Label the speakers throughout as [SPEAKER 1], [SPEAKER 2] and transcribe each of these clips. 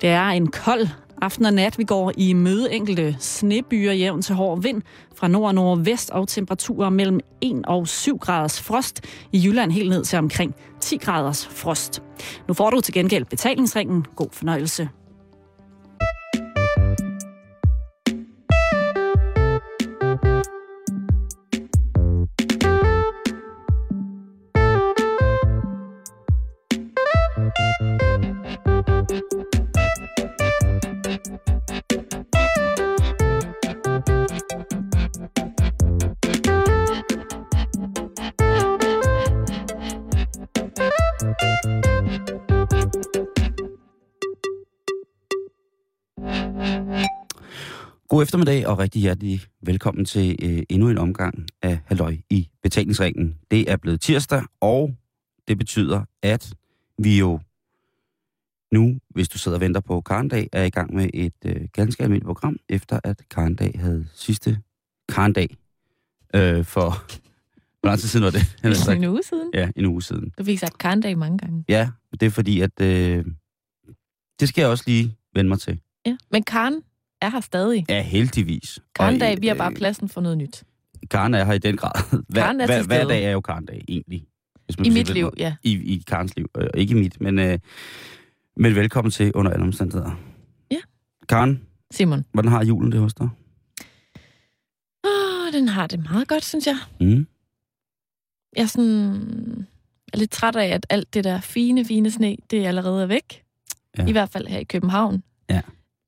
[SPEAKER 1] Det er en kold aften og nat. Vi går i møde enkelte snebyer jævn til hård vind fra nord og nordvest og temperaturer mellem 1 og 7 graders frost. I Jylland helt ned til omkring 10 graders frost. Nu får du til gengæld betalingsringen. God fornøjelse.
[SPEAKER 2] God eftermiddag og rigtig hjertelig velkommen til øh, endnu en omgang af Halløj i betalingsringen. Det er blevet tirsdag, og det betyder, at vi jo nu, hvis du sidder og venter på Karndag, er i gang med et øh, ganske almindeligt program, efter at Karndag havde sidste Karndag øh, for... Hvor lang tid siden var det? Sagt-
[SPEAKER 3] En uge siden.
[SPEAKER 2] Ja, en uge siden.
[SPEAKER 3] Du fik sagt karndag mange gange.
[SPEAKER 2] Ja, det er fordi, at øh, det skal jeg også lige vende mig til.
[SPEAKER 3] Ja. Men Karen er her stadig.
[SPEAKER 2] Ja, heldigvis.
[SPEAKER 3] Karndag, vi har
[SPEAKER 2] øh,
[SPEAKER 3] bare pladsen for noget nyt.
[SPEAKER 2] Karen er her i den grad. Hver,
[SPEAKER 3] Karen er
[SPEAKER 2] hver, hver dag er jo Karen-dag, egentlig. Hvis man
[SPEAKER 3] I mit liv, ja.
[SPEAKER 2] I, I Karens liv, øh, ikke i mit. Men, øh, men velkommen til under alle omstændigheder.
[SPEAKER 3] Ja.
[SPEAKER 2] Karen,
[SPEAKER 3] Simon.
[SPEAKER 2] hvordan har julen det hos dig?
[SPEAKER 3] Åh, den har det meget godt, synes jeg.
[SPEAKER 2] Mm.
[SPEAKER 3] Jeg er sådan er lidt træt af, at alt det der fine, fine sne, det allerede er væk.
[SPEAKER 2] Ja.
[SPEAKER 3] Ja. I hvert fald her i København.
[SPEAKER 2] Ja.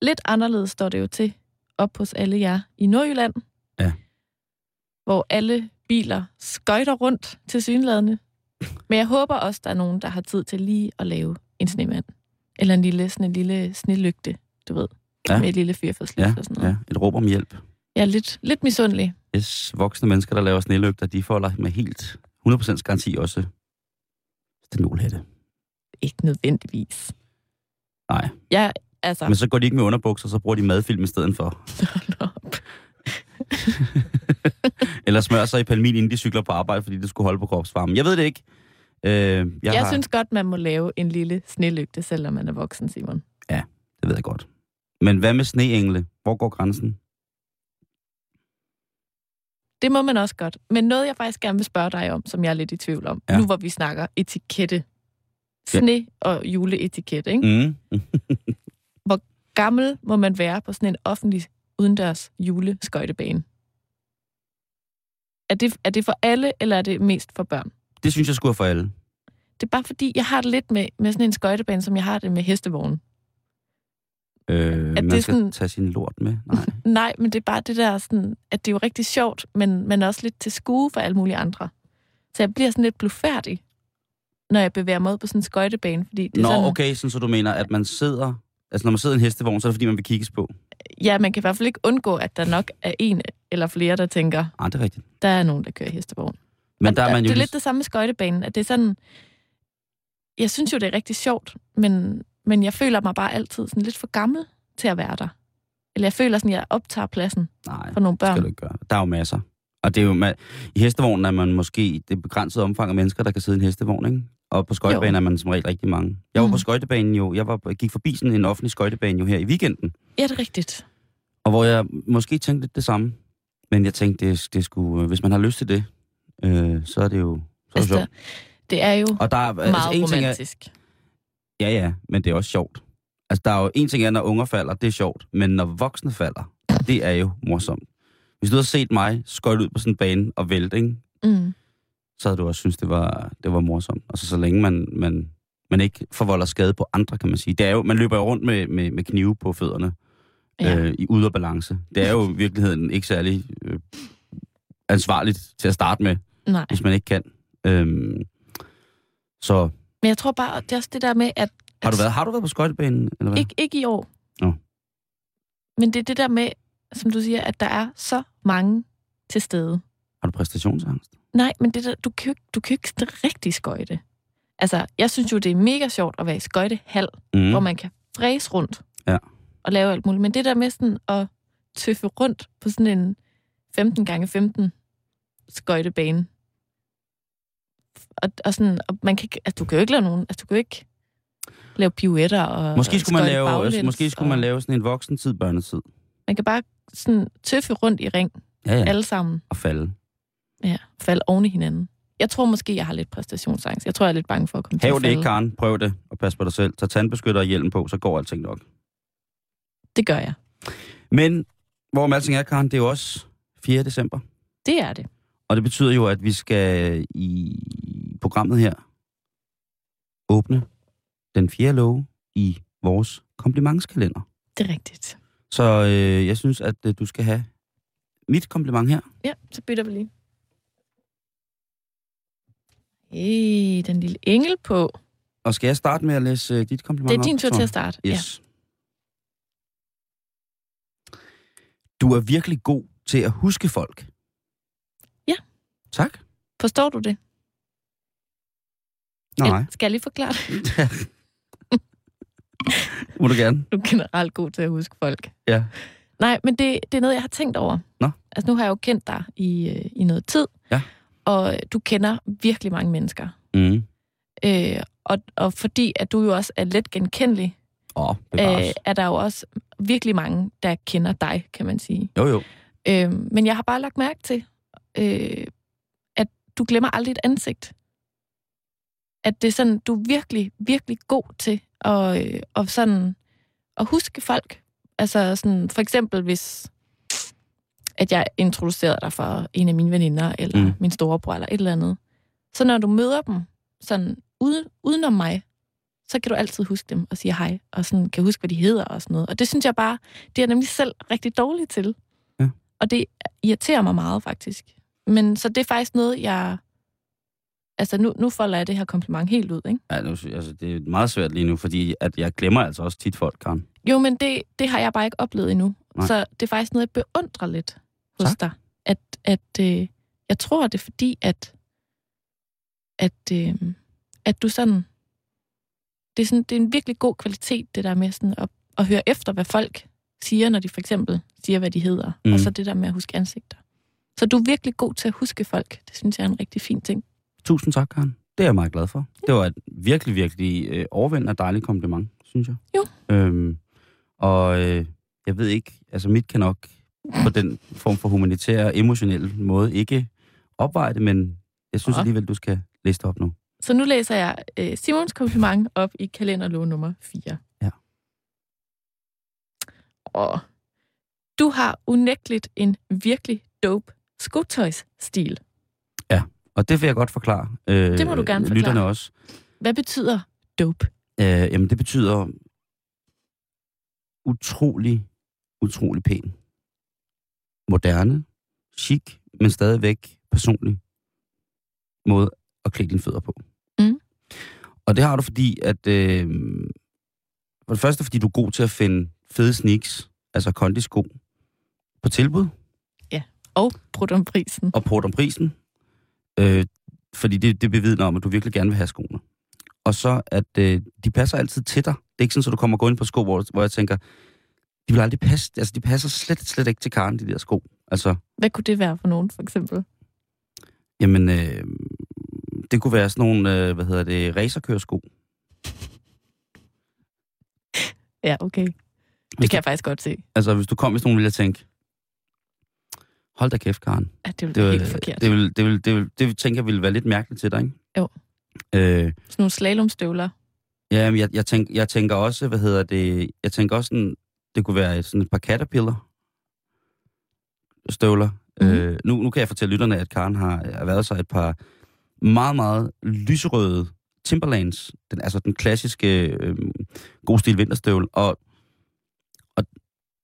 [SPEAKER 3] Lidt anderledes står det jo til op hos alle jer i Nordjylland.
[SPEAKER 2] Ja.
[SPEAKER 3] Hvor alle biler skøjter rundt til synladende. Men jeg håber også, der er nogen, der har tid til lige at lave en snemand. Eller en lille, sådan en lille snelygte, du ved.
[SPEAKER 2] Ja.
[SPEAKER 3] Med et lille fyrfadslys
[SPEAKER 2] Ja,
[SPEAKER 3] og sådan noget.
[SPEAKER 2] ja, et råb om hjælp.
[SPEAKER 3] Er lidt, lidt misundelig.
[SPEAKER 2] Hvis voksne mennesker, der laver snelygter, de får med helt 100% garanti også stenolhætte.
[SPEAKER 3] Ikke nødvendigvis.
[SPEAKER 2] Nej,
[SPEAKER 3] Jeg, altså...
[SPEAKER 2] men så går de ikke med underbukser, så bruger de madfilm i stedet for. Eller smører sig i palmin, inden de cykler på arbejde, fordi det skulle holde på kropsvarmen. Jeg ved det ikke. Øh, jeg,
[SPEAKER 3] Jeg,
[SPEAKER 2] har...
[SPEAKER 3] synes godt, man må lave en lille snelygte, selvom man er voksen, Simon.
[SPEAKER 2] Det ved jeg godt. Men hvad med sneengle? Hvor går grænsen?
[SPEAKER 3] Det må man også godt. Men noget, jeg faktisk gerne vil spørge dig om, som jeg er lidt i tvivl om,
[SPEAKER 2] Ja.
[SPEAKER 3] ja. nu hvor vi snakker etikette. Sne og juleetikette, ikke?
[SPEAKER 2] Mm.
[SPEAKER 3] Gammel må man være på sådan en offentlig udendørs juleskøjtebane? Er det, er det for alle, eller er det mest for børn?
[SPEAKER 2] Det synes jeg skulle for alle.
[SPEAKER 3] Det er bare fordi, jeg har det lidt med, med sådan en skøjtebane, som jeg har det med hestevognen.
[SPEAKER 2] Øh, man
[SPEAKER 3] det
[SPEAKER 2] skal
[SPEAKER 3] sådan-
[SPEAKER 2] tage sin lort med. Nej.
[SPEAKER 3] Nej, men det er bare det der, sådan, at det er jo rigtig sjovt, men, men også lidt til skue for alle mulige andre. Så jeg bliver sådan lidt blufærdig, når jeg bevæger mig på sådan en skøjtebane, fordi det er
[SPEAKER 2] Nå,
[SPEAKER 3] sådan,
[SPEAKER 2] okay, sådan så du mener, at man sidder... Altså, når man sidder i en hestevogn, så er det fordi, man vil kigges på.
[SPEAKER 3] ja, man kan i hvert fald ikke undgå, at der nok er en eller flere, der tænker,
[SPEAKER 2] Ah, det er rigtigt.
[SPEAKER 3] der er nogen, der kører hestevogn.
[SPEAKER 2] Men der er man jo
[SPEAKER 3] det er lidt det samme med skøjtebanen, at det er sådan, jeg synes jo, det er rigtig sjovt, men, men jeg føler mig bare altid sådan lidt for gammel til at være der. Eller jeg føler sådan, at jeg optager pladsen
[SPEAKER 2] Nej,
[SPEAKER 3] for nogle
[SPEAKER 2] det skal
[SPEAKER 3] børn.
[SPEAKER 2] du ikke gøre. Der er jo masser. Og det er jo... ma- I hestevognen er man måske det begrænsede omfang af mennesker, der kan sidde i en hestevogn, ikke? Og på skøjtebanen er man som regel rigtig mange. Jeg var på
[SPEAKER 3] Mm.
[SPEAKER 2] skøjtebanen jo... Jeg var, gik forbi sådan en offentlig skøjtebane jo her i weekenden.
[SPEAKER 3] Ja, det er rigtigt.
[SPEAKER 2] Og hvor jeg måske tænkte lidt det samme. Men jeg tænkte, det, det skulle, hvis man har lyst til det, øh, så er det jo, så det
[SPEAKER 3] Altså,
[SPEAKER 2] sjovt.
[SPEAKER 3] det er jo
[SPEAKER 2] Og der er,
[SPEAKER 3] meget
[SPEAKER 2] en ting er,
[SPEAKER 3] romantisk.
[SPEAKER 2] ja, ja, men det er også sjovt. Altså, der er jo en ting er, når unger falder, det er sjovt. Men når voksne falder, det er jo morsomt. Hvis du havde set mig skøjte ud på sådan en bane og vælte, ikke?
[SPEAKER 3] Mm.
[SPEAKER 2] Så havde du også synes det var, det var morsomt. Altså, så længe man, man, man ikke forvolder skade på andre, kan man sige. Det er jo, man løber jo rundt med, med, med knive på fødderne
[SPEAKER 3] Ja.
[SPEAKER 2] øh, i ude af balance. Det er jo i virkeligheden ikke særlig øh, ansvarligt til at starte med,
[SPEAKER 3] Nej.
[SPEAKER 2] hvis man ikke kan. Øhm, så
[SPEAKER 3] Men jeg tror bare, det er også det der med, at...
[SPEAKER 2] har du været, har du været på skøjtebanen? Eller hvad?
[SPEAKER 3] Ikke, ikke i år.
[SPEAKER 2] Nå.
[SPEAKER 3] Men det er det der med, som du siger, at der er så mange til stede.
[SPEAKER 2] Har du præstationsangst?
[SPEAKER 3] Nej, men det der, du kan jo du kan jo ikke rigtig skøjte. Altså, jeg synes jo, det er mega sjovt at være i skøjtehal,
[SPEAKER 2] Mm.
[SPEAKER 3] hvor man kan fræse rundt
[SPEAKER 2] Ja.
[SPEAKER 3] og lave alt muligt. Men det der med sådan at tøffe rundt på sådan en 15 gange 15 skøjtebane, og, og sådan, og man kan, altså, du kan jo ikke lave nogen, altså, du kan jo ikke, lave pirouetter og
[SPEAKER 2] Måske skulle, man lave,
[SPEAKER 3] baglæns,
[SPEAKER 2] måske skulle
[SPEAKER 3] og
[SPEAKER 2] man lave sådan en voksentid, børnetid.
[SPEAKER 3] Man kan bare sådan tøffe rundt i ring,
[SPEAKER 2] Ja, ja.
[SPEAKER 3] alle sammen.
[SPEAKER 2] Og falde.
[SPEAKER 3] Ja, falde oven i hinanden. Jeg tror måske, jeg har lidt præstationsangst. Jeg tror, jeg er lidt bange for at komme til
[SPEAKER 2] Hav
[SPEAKER 3] at
[SPEAKER 2] det ikke,
[SPEAKER 3] falde.
[SPEAKER 2] Karen. Prøv det, og pas på dig selv. Tag tandbeskytter og hjelm på, så går alting nok.
[SPEAKER 3] Det gør jeg.
[SPEAKER 2] Men, hvor alting er, Karen, det er jo også 4. december.
[SPEAKER 3] Det er det.
[SPEAKER 2] Og det betyder jo, at vi skal i programmet her åbne den fjerde låge i vores komplimentskalender.
[SPEAKER 3] Det er rigtigt.
[SPEAKER 2] Så øh, jeg synes, at øh, du skal have mit kompliment her.
[SPEAKER 3] Ja, så bytter vi lige. Hey, den lille engel på.
[SPEAKER 2] Og skal jeg starte med at læse øh, dit kompliment
[SPEAKER 3] Det er din tur til at starte. Ja.
[SPEAKER 2] Yes. Du er virkelig god til at huske folk.
[SPEAKER 3] Ja.
[SPEAKER 2] Tak.
[SPEAKER 3] Forstår du det?
[SPEAKER 2] Nej.
[SPEAKER 3] Eller Skal jeg lige forklare det?
[SPEAKER 2] Må du gerne.
[SPEAKER 3] Du er generelt god til at huske folk.
[SPEAKER 2] Ja.
[SPEAKER 3] Nej, men det, det er noget, jeg har tænkt over.
[SPEAKER 2] Nå.
[SPEAKER 3] Altså, nu har jeg jo kendt dig i, øh, i noget tid.
[SPEAKER 2] Ja.
[SPEAKER 3] Og du kender virkelig mange mennesker.
[SPEAKER 2] Mm.
[SPEAKER 3] Øh, og, og fordi at du jo også er let genkendelig,
[SPEAKER 2] oh,
[SPEAKER 3] øh, er der jo også virkelig mange, der kender dig, kan man sige.
[SPEAKER 2] Jo, jo.
[SPEAKER 3] Øh, men jeg har bare lagt mærke til, øh, at du glemmer aldrig et ansigt. At det er sådan, du er virkelig, virkelig god til at, øh, at, sådan, at huske folk. Altså sådan, for eksempel hvis at jeg introducerede dig for en af mine veninder, eller
[SPEAKER 2] Mm.
[SPEAKER 3] min storebror, eller et eller andet. Så når du møder dem sådan uden, udenom mig, så kan du altid huske dem og sige hej, og sådan kan huske, hvad de hedder og sådan noget. Og det synes jeg bare, det er nemlig selv rigtig dårlig til.
[SPEAKER 2] Ja.
[SPEAKER 3] Og det irriterer mig meget, faktisk. Men så det er faktisk noget, jeg... Altså, nu, nu folder jeg det her kompliment helt ud, ikke?
[SPEAKER 2] Ja, nu, altså, det er meget svært lige nu, fordi at jeg glemmer altså også tit folk, Karen.
[SPEAKER 3] Jo, men det, det har jeg bare ikke oplevet endnu.
[SPEAKER 2] Nej.
[SPEAKER 3] Så det er faktisk noget, jeg beundrer lidt hos
[SPEAKER 2] Tak.
[SPEAKER 3] dig. At, at øh, jeg tror, det er fordi, at, at, øh, at du sådan... Det er, sådan, det er en virkelig god kvalitet, det der med sådan at, at høre efter, hvad folk siger, når de for eksempel siger, hvad de hedder.
[SPEAKER 2] Mm.
[SPEAKER 3] Og så det der med at huske ansigter. Så du er virkelig god til at huske folk. Det synes jeg er en rigtig fin ting.
[SPEAKER 2] Tusind tak, Karen. Det er jeg meget glad for. Det var et virkelig, virkelig øh, overvældende og dejligt kompliment, synes jeg.
[SPEAKER 3] Jo.
[SPEAKER 2] Øhm, og øh, jeg ved ikke, altså mit kan nok på den form for humanitær og emotionel måde ikke opveje det, men jeg synes alligevel, du skal læse det op nu.
[SPEAKER 3] Så nu læser jeg øh, Simons kompliment op i kalenderlov nummer 4.
[SPEAKER 2] Ja.
[SPEAKER 3] Og du har unægteligt en virkelig dope skotøjsstil.
[SPEAKER 2] Og det vil jeg godt forklare. Øh,
[SPEAKER 3] Det må du gerne forklare.
[SPEAKER 2] Lytterne også.
[SPEAKER 3] Hvad betyder dope?
[SPEAKER 2] Øh, jamen, det betyder utrolig, utrolig pæn. Moderne, chic, men stadigvæk personlig måde at klæde dine fødder på.
[SPEAKER 3] Mm.
[SPEAKER 2] Og det har du, fordi at... Øh, for det første, fordi du er god til at finde fede sneaks, altså kondisko, på tilbud
[SPEAKER 3] Og brudt om prisen.
[SPEAKER 2] og på om prisen. Øh, fordi det, det bevidner om, at du virkelig gerne vil have skoene. Og så, at øh, de passer altid til dig. Det er ikke sådan, at du kommer går ind på sko, hvor, hvor jeg tænker, de vil aldrig passe, altså de passer slet, slet ikke til Karen, de der sko. Altså,
[SPEAKER 3] Hvad kunne det være for nogen, for eksempel?
[SPEAKER 2] jamen, øh, det kunne være sådan nogle, øh, hvad hedder det, racerkøresko.
[SPEAKER 3] Ja, okay. Det
[SPEAKER 2] Hvis
[SPEAKER 3] kan jeg faktisk godt se.
[SPEAKER 2] Altså, hvis du kom, hvis nogen ville jeg tænke, hold da kæft, Karen.
[SPEAKER 3] Ja, det ville
[SPEAKER 2] Det,
[SPEAKER 3] være helt forkert.
[SPEAKER 2] det, vil, det, vil, det, vil, det vil, tænker jeg ville være lidt mærkeligt til dig, ikke?
[SPEAKER 3] Jo.
[SPEAKER 2] Øh,
[SPEAKER 3] Sådan nogle slalomstøvler.
[SPEAKER 2] Ja, men jeg, jeg, tænk, jeg tænker også, hvad hedder det, jeg tænker også sådan, det kunne være sådan et par caterpillar støvler. Mm. Øh, nu, nu kan jeg fortælle lytterne, at Karen har erhvervet sig et par meget, meget lyserøde Timberlands, den, altså den klassiske øh, god stil vinterstøvle, og, og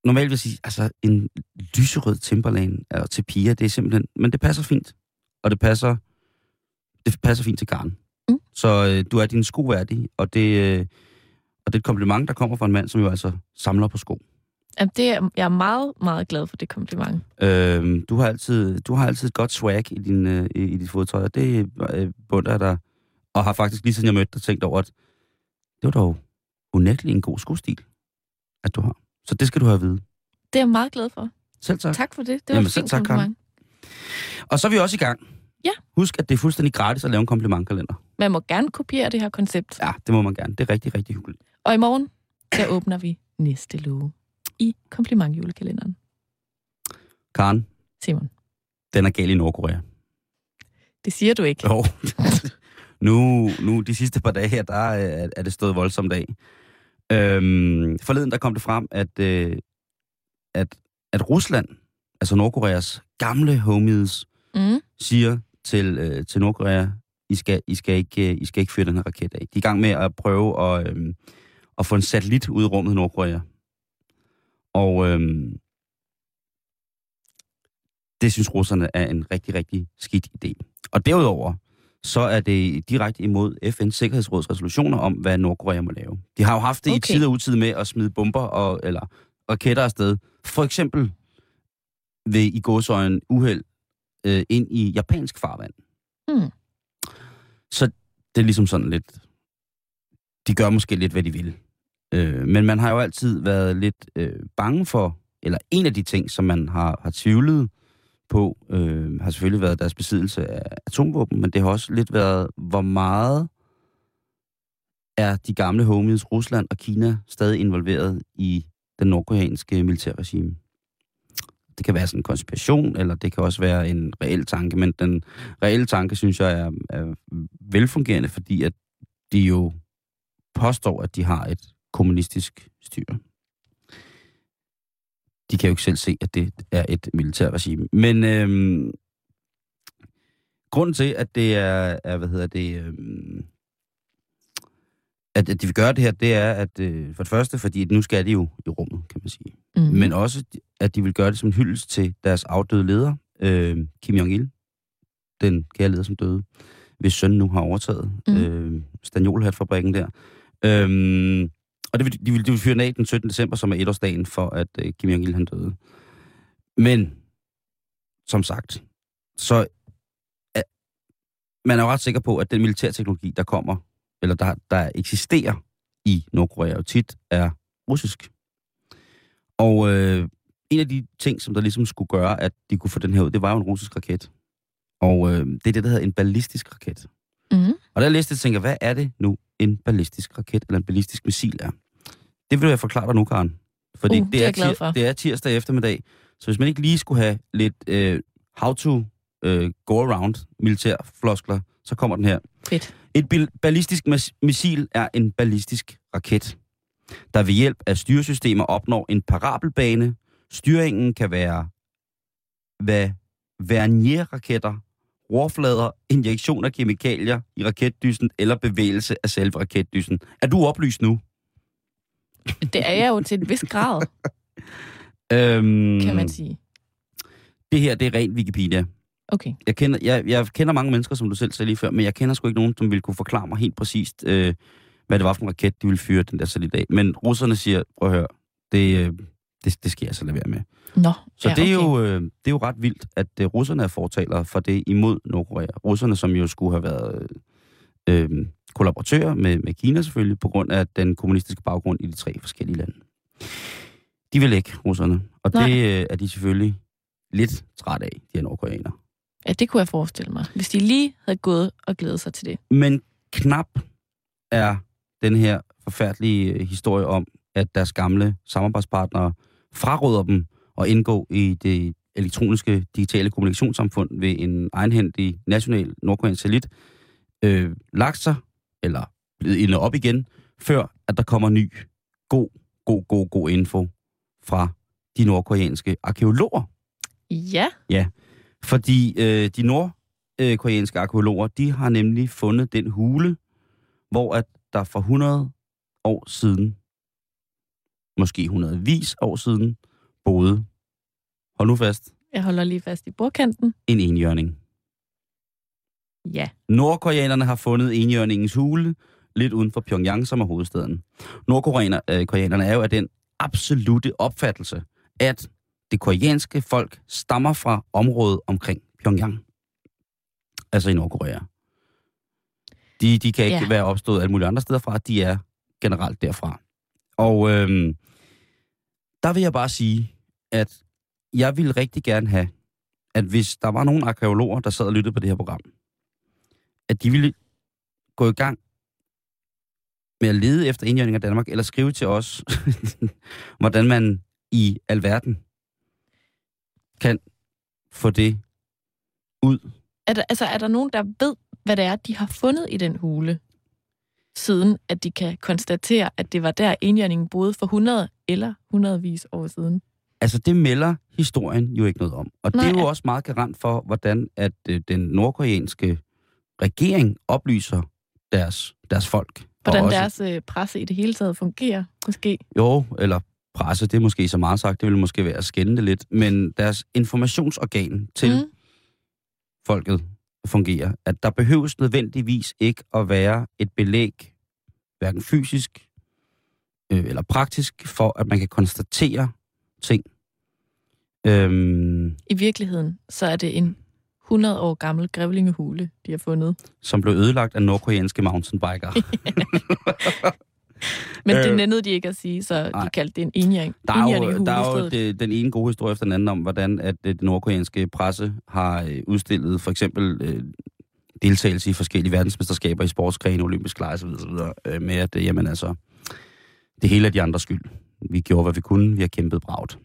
[SPEAKER 2] normalt vil jeg sige, altså en lyserød Timberland er til piger, det er simpelthen, men det passer fint, og det passer, det passer fint til Karen.
[SPEAKER 3] Mm.
[SPEAKER 2] Så øh, du er din sko værdig, og det, øh, og det er et kompliment, der kommer fra en mand, som jo altså samler på sko.
[SPEAKER 3] Jamen, det er, jeg er meget, meget glad for det kompliment.
[SPEAKER 2] Øh, du, har altid, du har altid et godt swag i, din, øh, i, i dit fodtøj, og det øh, bunder jeg dig, og har faktisk lige siden jeg mødte dig tænkt over, at det var dog unægteligt en god skostil, at du har. Så det skal du have at vide.
[SPEAKER 3] Det er jeg meget glad for.
[SPEAKER 2] Selv tak.
[SPEAKER 3] Tak for det. Det var
[SPEAKER 2] Jamen,
[SPEAKER 3] et fint
[SPEAKER 2] tak, Karen.
[SPEAKER 3] kompliment.
[SPEAKER 2] Og så er vi også i gang
[SPEAKER 3] Ja.
[SPEAKER 2] Husk, at det er fuldstændig gratis at lave en komplimentkalender.
[SPEAKER 3] Man må gerne kopiere det her koncept.
[SPEAKER 2] Ja, det må man gerne. Det er rigtig, rigtig hyggeligt.
[SPEAKER 3] Og i morgen, der åbner vi næste lue i komplimentjulekalenderen.
[SPEAKER 2] Karen,
[SPEAKER 3] Simon,
[SPEAKER 2] den er gal i Nordkorea.
[SPEAKER 3] det siger du ikke.
[SPEAKER 2] Jo. nu, nu, de sidste par dage her, der er, er det stået voldsomt af. Øhm, forleden, der kom det frem, at, øh, at, at Rusland, altså Nordkoreas gamle homies,
[SPEAKER 3] Mm.
[SPEAKER 2] siger til, øh, til Nordkorea, I skal, I, skal ikke, øh, I skal ikke fyre den her raket af. De er i gang med at prøve at, øh, at få en satellit ud i rummet i Nordkorea. Og øh, det synes russerne er en rigtig, rigtig skidt idé. Og derudover, så er det direkte imod FN's Sikkerhedsråds resolutioner om, hvad Nordkorea må lave. De har jo haft det. Okay. i tid og utid med at smide bomber og, eller raketter afsted. For eksempel ved i gåsøjen uheld øh, ind i japansk farvand.
[SPEAKER 3] Mm.
[SPEAKER 2] Så det er ligesom sådan lidt... De gør måske lidt, hvad de vil. Øh, men man har jo altid været lidt øh, bange for, eller en af de ting, som man har, har tvivlet på, øh, har selvfølgelig været deres besiddelse af atomvåben, men det har også lidt været, hvor meget er de gamle homies Rusland og Kina stadig involveret i den nordkoreanske militærregime. Det kan være sådan en konspiration, eller det kan også være en reel tanke, men den reelle tanke, synes jeg, er, er velfungerende, fordi at de jo påstår, at de har et kommunistisk styre. De kan jo ikke selv se, at det er et militærregime. Men øhm, grunden til, at det er, er hvad hedder det, øhm, at, at de vil gøre det her, det er, at øh, for det første, fordi nu skal de jo i rummet, kan man sige.
[SPEAKER 3] Mm.
[SPEAKER 2] Men også, at de vil gøre det som en hyldest til deres afdøde leder, øh, Kim Jong-il, den kære leder, som døde, hvis søn nu har overtaget mm. øh, Stanjolhatfabrikken der. Øhm, og det vil, de, vil, de vil fyre den af den 17. december, som er etårsdagen for, at øh, Kim Jong-il han døde. Men, som sagt, så er, man er jo ret sikker på, at den militærteknologi, der kommer, eller der, der eksisterer i Nordkorea, jo tit er russisk. Og øh, en af de ting, som der ligesom skulle gøre, at de kunne få den her ud, det var jo en russisk raket. Og øh, det er det, der hedder en ballistisk raket.
[SPEAKER 3] Mm.
[SPEAKER 2] Og jeg læste det, tænker jeg, hvad er det nu, en ballistisk raket eller en ballistisk missil er? Det vil jeg forklare dig nu, Karen. Fordi
[SPEAKER 3] Uh, det er jeg glad
[SPEAKER 2] tir-
[SPEAKER 3] for.
[SPEAKER 2] det er tirsdag eftermiddag, så hvis man ikke lige skulle have lidt øh, how to øh, go around militærfloskler, så kommer den her.
[SPEAKER 3] Fedt.
[SPEAKER 2] Et bil- ballistisk mas- missil er en ballistisk raket, der ved hjælp af styresystemer opnår en parabelbane. Styringen kan være hvad Vernier-raketter, rorflader, injektion af kemikalier i raketdysen eller bevægelse af selve raketdysen. Er du oplyst nu?
[SPEAKER 3] Det er jeg jo til en vis grad,
[SPEAKER 2] Øhm,
[SPEAKER 3] kan man sige.
[SPEAKER 2] Det her, det er rent Wikipedia.
[SPEAKER 3] Okay.
[SPEAKER 2] Jeg kender, jeg, jeg kender mange mennesker, som du selv sagde lige før, men jeg kender sgu ikke nogen, som vil kunne forklare mig helt præcist, øh, hvad det var for en raket, de ville fyre den der satellit af. Men russerne siger, prøv at høre, det, øh, det, det skal jeg så lade være med.
[SPEAKER 3] Nå,
[SPEAKER 2] Så
[SPEAKER 3] ja,
[SPEAKER 2] det, er
[SPEAKER 3] okay.
[SPEAKER 2] jo, øh, det er jo ret vildt, at øh, russerne er fortalere for det imod Nordkorea. Russerne, som jo skulle have været øh, kollaboratører med, med Kina selvfølgelig, på grund af den kommunistiske baggrund i de tre forskellige lande. De vil ikke, russerne. Og
[SPEAKER 3] Nej.
[SPEAKER 2] det øh, er de selvfølgelig lidt træt af, de her nordkoreanere.
[SPEAKER 3] Ja, det kunne jeg forestille mig. Hvis de lige havde gået og glædet sig til det.
[SPEAKER 2] Men knap er den her forfærdelige øh, historie om, at deres gamle samarbejdspartnere fraråder dem at indgå i det elektroniske digitale kommunikationssamfund ved en egenhændig national nordkoreansk satellit, øh, lagt sig, eller blevet indet op igen, før at der kommer ny, god, god, god, god info fra de nordkoreanske arkeologer.
[SPEAKER 3] Ja.
[SPEAKER 2] Fordi øh, de nordkoreanske arkeologer, de har nemlig fundet den hule, hvor at der for 100 år siden, måske hundredvis år siden, boede, hold nu fast,
[SPEAKER 3] Jeg holder lige fast i bordkanten.
[SPEAKER 2] en enhjørning.
[SPEAKER 3] Ja.
[SPEAKER 2] Nordkoreanerne har fundet enhjørningens hule lidt uden for Pyongyang, som er hovedstaden. Nordkoreanerne øh, er jo af den absolute opfattelse, at det koreanske folk stammer fra området omkring Pyongyang. Altså i Nordkorea. De, de kan ikke
[SPEAKER 3] ja.
[SPEAKER 2] være opstået alle mulige andre steder fra. De er generelt derfra. Og øhm, der vil jeg bare sige, at jeg vil rigtig gerne have, at hvis der var nogle arkeologer, der sad og lyttede på det her program, at de ville gå i gang med at lede efter indjørning af Danmark, eller skrive til os, hvordan man i alverden kan få det ud.
[SPEAKER 3] Er der, altså, er der nogen, der ved, hvad det er, de har fundet i den hule, siden at de kan konstatere, at det var der indjørningen boede for 100 eller hundredvis år siden?
[SPEAKER 2] Altså, det melder historien jo ikke noget om. Og Nej. det er jo også meget garant for, hvordan at øh, den nordkoreanske regering oplyser deres, deres folk.
[SPEAKER 3] Hvordan også, deres øh, presse i det hele taget fungerer, måske?
[SPEAKER 2] Jo, eller presse, det er måske så meget sagt, det vil måske være skændende lidt, men deres informationsorgan til mm. folket fungerer, at der behøves nødvendigvis ikke at være et belæg, hverken fysisk øh, eller praktisk, for at man kan konstatere ting.
[SPEAKER 3] Øhm, I virkeligheden, så er det en 100 år gammel grævlingehule, de har fundet.
[SPEAKER 2] Som blev ødelagt af nordkoreanske mountainbikere.
[SPEAKER 3] Men det øh, nændede de ikke at sige, så nej. de kaldte det en enhjørning.
[SPEAKER 2] Der er jo, der er jo det, den ene gode historie efter den anden om, hvordan at det nordkoreanske presse har øh, udstillet for eksempel øh, deltagelse i forskellige verdensmesterskaber i sportsgrene, olympisk lege osv., osv. Øh, med at, øh, jamen altså, det hele er de andres skyld. Vi gjorde, hvad vi kunne. Vi har kæmpet bragt.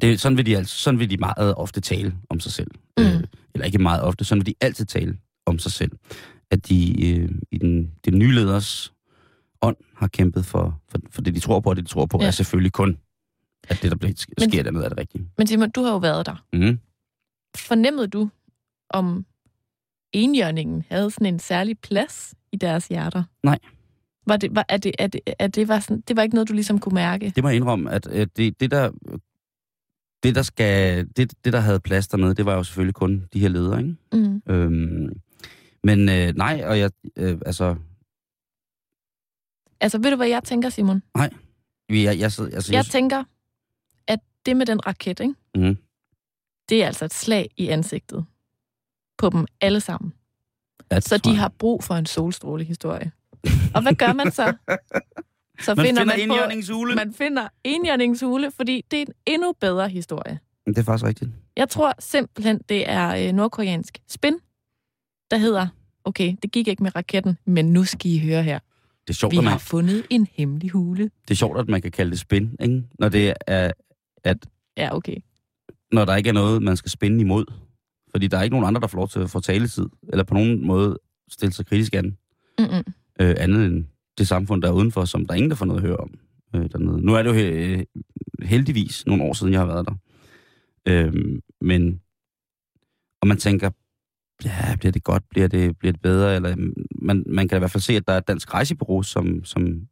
[SPEAKER 2] Det, sådan, vil de altså, sådan vil de meget ofte tale om sig selv. Mm. Øh, eller ikke meget ofte, sådan vil de altid tale om sig selv. At de øh, i den, den nye leders ånd har kæmpet for, for, for det, de tror på, og det, de tror på, ja. er selvfølgelig kun, at det, der bliver, sker men, dernede, er det rigtige.
[SPEAKER 3] Men Simon, du har jo været der. Mm. Fornemmede du, om enhjørningen havde sådan en særlig plads i deres hjerter?
[SPEAKER 2] Nej.
[SPEAKER 3] Var det, var, er det, er det, er det, var sådan, det var ikke noget, du ligesom kunne mærke?
[SPEAKER 2] Det må jeg indrømme, at, at det, det, der, det, der skal, det, det, der havde plads dernede, det var jo selvfølgelig kun de her ledere, ikke? Mm. Øhm, men øh, nej, og jeg, øh, altså,
[SPEAKER 3] Altså, ved du, hvad jeg tænker, Simon?
[SPEAKER 2] Nej. Jeg, jeg, altså, jeg,
[SPEAKER 3] jeg tænker, at det med den raket, ikke? Mm. det er altså et slag i ansigtet på dem alle sammen. Ja, så de har brug for en solstrålehistorie. Og hvad gør man så?
[SPEAKER 2] Så man finder, finder man, på,
[SPEAKER 3] man finder enhjørningshule, fordi det er en endnu bedre historie.
[SPEAKER 2] Det er faktisk rigtigt.
[SPEAKER 3] Jeg tror simpelthen, det er øh, nordkoreansk spin, der hedder, okay, det gik ikke med raketten, men nu skal I høre her. Det er sjovt, Vi at man... har fundet en hemmelig hule.
[SPEAKER 2] Det er sjovt, at man kan kalde det spin, ikke? Når det er, at...
[SPEAKER 3] Ja, okay.
[SPEAKER 2] Når der ikke er noget, man skal spænde imod. Fordi der er ikke nogen andre, der får lov til at få taletid, eller på nogen måde stille sig kritisk an. Mm-mm. Øh, andet end det samfund, der er udenfor, som der er ingen, der får noget at høre om øh, dernede. Nu er det jo øh, heldigvis nogle år siden, jeg har været der. Øh, men, og man tænker, ja, bliver det godt, bliver det, bliver det bedre, eller man, man kan i hvert fald se, at der er et dansk rejsebureau, som, som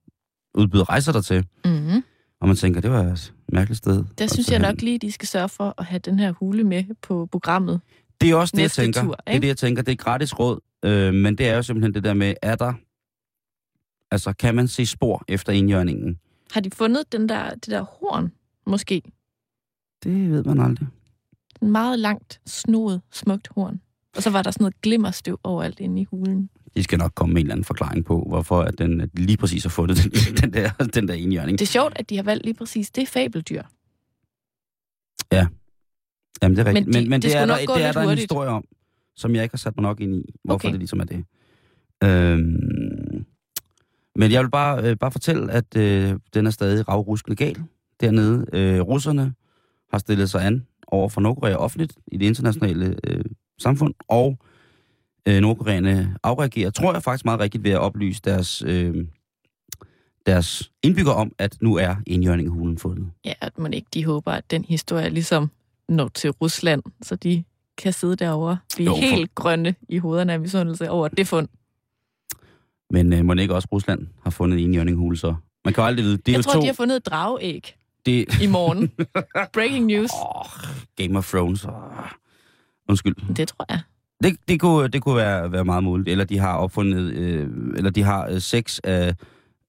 [SPEAKER 2] udbyder rejser der til. Mm-hmm. Og man tænker, det var et mærkeligt sted.
[SPEAKER 3] Der synes jeg nok lige, de skal sørge for at have den her hule med på programmet.
[SPEAKER 2] Det er også det, jeg tænker. Tur, det er det, jeg tænker. Det er gratis råd, øh, men det er jo simpelthen det der med, er der, altså kan man se spor efter indjørningen?
[SPEAKER 3] Har de fundet den der, det der horn, måske?
[SPEAKER 2] Det ved man aldrig.
[SPEAKER 3] En meget langt, snoet, smukt horn. Og så var der sådan noget glimmerstøv overalt inde i hulen.
[SPEAKER 2] De skal nok komme med en eller anden forklaring på, hvorfor at den at lige præcis har fundet den, den, der, den der enhjørning.
[SPEAKER 3] Det er sjovt, at de har valgt lige præcis det fabeldyr.
[SPEAKER 2] Ja. Jamen, det er rigtigt. Men, de, men, men det, det, er der, det er der en historie om, som jeg ikke har sat mig nok ind i, hvorfor okay. det ligesom er det. Øhm, men jeg vil bare, øh, bare fortælle, at øh, den er stadig ravruskende gal dernede. Øh, russerne har stillet sig an over for Nordkorea offentligt i det internationale øh, samfund, og øh, nordkoreanerne afreagerer, tror jeg faktisk meget rigtigt ved at oplyse deres, øh, deres indbygger om, at nu er indjørningehulen fundet.
[SPEAKER 3] Ja, at man ikke de håber, at den historie ligesom når til Rusland, så de kan sidde derovre blive jo, for... helt grønne i hovederne af misundelse over det fund.
[SPEAKER 2] Men øh, må ikke også Rusland har fundet en indjørninghule, så? Man kan aldrig vide. Det er
[SPEAKER 3] jeg
[SPEAKER 2] jo
[SPEAKER 3] tror,
[SPEAKER 2] to...
[SPEAKER 3] de har fundet et drageæg det... i morgen. Breaking news. Oh,
[SPEAKER 2] Game of Thrones. Oh. Undskyld.
[SPEAKER 3] Det tror jeg.
[SPEAKER 2] Det, det kunne, det kunne være, være meget muligt. Eller de har opfundet, øh, eller de har øh, seks af,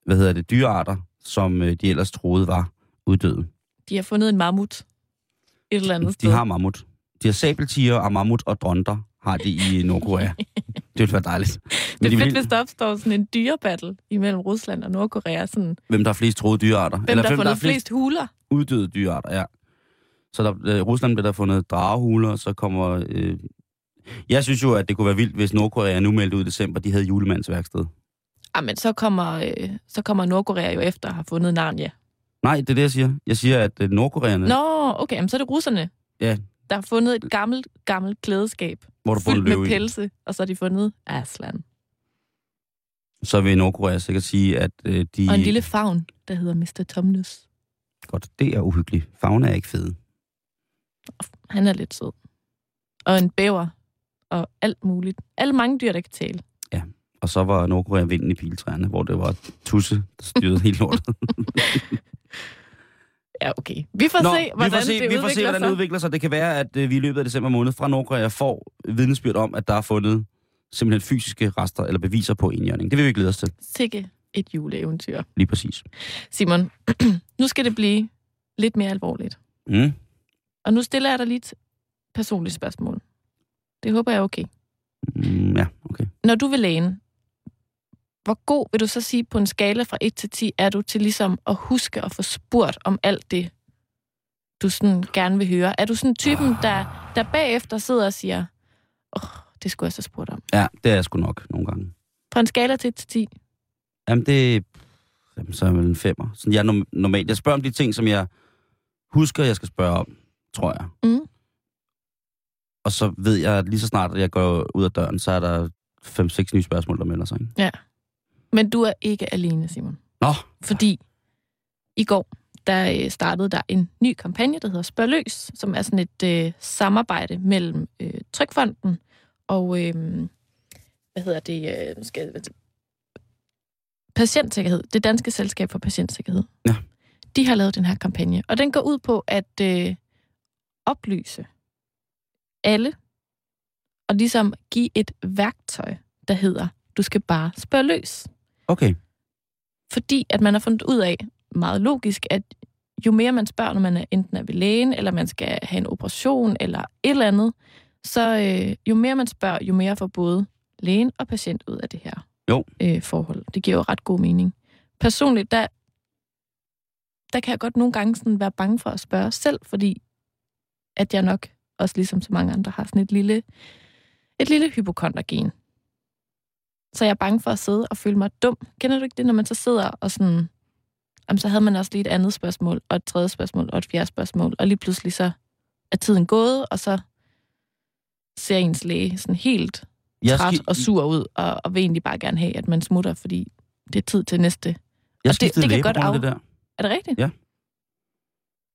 [SPEAKER 2] hvad hedder det, dyrearter, som øh, de ellers troede var uddøde.
[SPEAKER 3] De har fundet en mammut et eller andet
[SPEAKER 2] de
[SPEAKER 3] sted.
[SPEAKER 2] De har mammut. De har sabeltiger og mammut og dronter har de i Nordkorea. det ville være dejligt.
[SPEAKER 3] Men det er fedt, hvis der opstår sådan en dyrebattle imellem Rusland og Nordkorea. Sådan...
[SPEAKER 2] Hvem der har flest troede dyrearter.
[SPEAKER 3] Hvem eller der har fundet flest, flest huler.
[SPEAKER 2] Uddøde dyrearter, ja Så der, øh, Rusland bliver der fundet dragehuler, så kommer... Øh, jeg synes jo, at det kunne være vildt, hvis Nordkorea nu meldte ud i december, de havde julemandsværksted.
[SPEAKER 3] Ah, men så kommer, øh, så kommer Nordkorea jo efter at have fundet Narnia.
[SPEAKER 2] Nej, det er det, jeg siger. Jeg siger, at øh, nordkoreerne,
[SPEAKER 3] Nå, okay, men så er det russerne,
[SPEAKER 2] Ja.
[SPEAKER 3] der har fundet et gammelt, gammelt klædeskab
[SPEAKER 2] hvor du fundet
[SPEAKER 3] fyldt med
[SPEAKER 2] i,
[SPEAKER 3] pelse, og så har de fundet Aslan.
[SPEAKER 2] så vil Nordkorea sikkert sige, at øh, de...
[SPEAKER 3] Og en lille favn, der hedder Mr. Tomnus.
[SPEAKER 2] Godt, det er uhyggeligt. Fauna er ikke fede.
[SPEAKER 3] Han er lidt sød. Og en bæver, og alt muligt. Alle mange dyr, der kan tale.
[SPEAKER 2] Og så var Nordkorea vinden i piltræerne, hvor det var Tusse, der styrede helt lortet.
[SPEAKER 3] Ja, okay. Vi får se, hvordan
[SPEAKER 2] vi får se,
[SPEAKER 3] det
[SPEAKER 2] vi får se,
[SPEAKER 3] udvikler
[SPEAKER 2] hvordan det udvikler sig. Det kan være, at øh, vi i løbet af december måned fra Nordkorea får vidnesbyrd om, at der er fundet simpelthen fysiske rester eller beviser på enhjørning. Det vil vi glæde os til,
[SPEAKER 3] Sikke et juleeventyr.
[SPEAKER 2] lige præcis.
[SPEAKER 3] Simon, nu skal det blive lidt mere alvorligt.
[SPEAKER 2] Mm.
[SPEAKER 3] Og nu stiller jeg dig lige et personligt spørgsmål. Det håber jeg er okay.
[SPEAKER 2] Mm, ja, okay.
[SPEAKER 3] Når du vil lægen, hvor god vil du så sige på en skala fra 1 til 10 er du til ligesom at huske at få spurgt om alt det, du sådan gerne vil høre? Er du sådan typen, der, der bagefter sidder og siger, åh, oh, det skulle jeg så spurgt om.
[SPEAKER 2] Ja, det er jeg sgu nok nogle gange.
[SPEAKER 3] Fra en skala til 1 til 10?
[SPEAKER 2] Jamen, det jamen, så er jeg vel en femmer. Sådan, jeg er norm- normalt. Jeg spørger om de ting, som jeg husker, jeg skal spørge om, tror jeg.
[SPEAKER 3] Mm.
[SPEAKER 2] Og så ved jeg, at lige så snart at jeg går ud af døren, så er der fem-seks nye spørgsmål, der melder sig. Ikke?
[SPEAKER 3] Men du er ikke alene, Simon.
[SPEAKER 2] Nå,
[SPEAKER 3] Fordi i går, der øh, startede der en ny kampagne, der hedder Spørg Løs, som er sådan et øh, samarbejde mellem øh, Trykfonden og, øh, hvad hedder det, øh, skal Patientsikkerhed, det danske selskab for patientsikkerhed.
[SPEAKER 2] Ja.
[SPEAKER 3] De har lavet den her kampagne, og den går ud på at øh, oplyse alle, og ligesom give et værktøj, der hedder, du skal bare spørge løs
[SPEAKER 2] okay.
[SPEAKER 3] fordi at man har fundet ud af, meget logisk, at jo mere man spørger, når man er enten er ved lægen, eller man skal have en operation, eller et eller andet, så øh, jo mere man spørger, jo mere får både lægen og patient ud af det her
[SPEAKER 2] Jo.
[SPEAKER 3] Øh, forhold. Det giver jo ret god mening. Personligt, der, der kan jeg godt nogle gange sådan være bange for at spørge selv, fordi at jeg nok, også ligesom så mange andre, har sådan et lille, et lille hypokondergen. Så jeg er bange for at sidde og føle mig dum. Kender du ikke det, når man så sidder og sådan... Jamen, så havde man også lige et andet spørgsmål, og et tredje spørgsmål, og et fjerde spørgsmål, og lige pludselig så er tiden gået, og så ser ens læge sådan helt
[SPEAKER 2] Jeg
[SPEAKER 3] træt
[SPEAKER 2] ski-
[SPEAKER 3] og sur ud, og, og vil egentlig bare gerne have, at man smutter, fordi det er tid til næste.
[SPEAKER 2] Jeg
[SPEAKER 3] det-
[SPEAKER 2] skiftede
[SPEAKER 3] det kan godt
[SPEAKER 2] af det der.
[SPEAKER 3] Er det rigtigt?
[SPEAKER 2] Ja.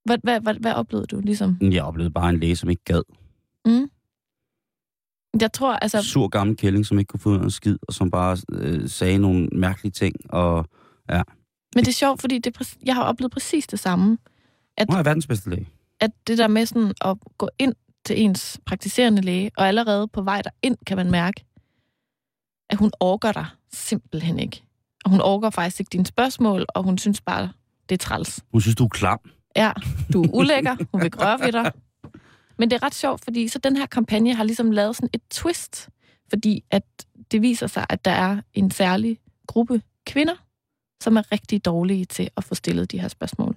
[SPEAKER 3] Hvad, hvad, hvad, hvad oplevede du ligesom?
[SPEAKER 2] Jeg oplevede bare en læge, som ikke gad.
[SPEAKER 3] Mm. Jeg tror, altså...
[SPEAKER 2] Sur gammel kælling, som ikke kunne få ud af en skid, og som bare øh, sagde nogle mærkelige ting. Og
[SPEAKER 3] Men det er sjovt, fordi det, præ- jeg har oplevet præcis det samme. At,
[SPEAKER 2] nu er verdens bedste læge.
[SPEAKER 3] at det der med sådan at gå ind til ens praktiserende læge, og allerede på vej derind kan man mærke, at hun orker dig simpelthen ikke. Og hun orker faktisk ikke dine spørgsmål, og hun synes bare, det er træls.
[SPEAKER 2] Hun synes, du er klam.
[SPEAKER 3] Ja, du er ulækker, hun vil røre ved dig. Men det er ret sjovt, fordi så den her kampagne har ligesom lavet sådan et twist, fordi at det viser sig, at der er en særlig gruppe kvinder, som er rigtig dårlige til at få stillet de her spørgsmål.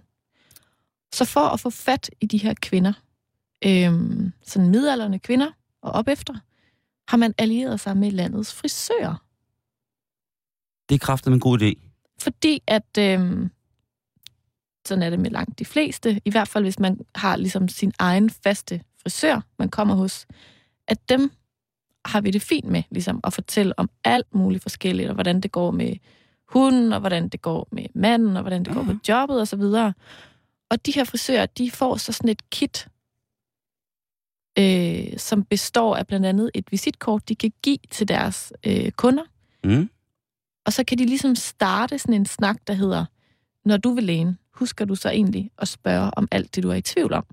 [SPEAKER 3] Så for at få fat i de her kvinder, øhm, sådan midalderne kvinder og op efter, har man allieret sig med landets frisører.
[SPEAKER 2] Det er kraftigt en god idé.
[SPEAKER 3] Fordi at, øhm, sådan er det med langt de fleste, i hvert fald hvis man har ligesom sin egen faste frisør, man kommer hos, at dem har vi det fint med, ligesom at fortælle om alt muligt forskelligt, og hvordan det går med hunden, og hvordan det går med manden, og hvordan det går på jobbet, og så videre. Og de her frisører, de får så sådan et kit, øh, som består af blandt andet et visitkort, de kan give til deres øh, kunder,
[SPEAKER 2] Mm.
[SPEAKER 3] og så kan de ligesom starte sådan en snak, der hedder, når du vil lægen, husker du så egentlig at spørge om alt det, du er i tvivl om?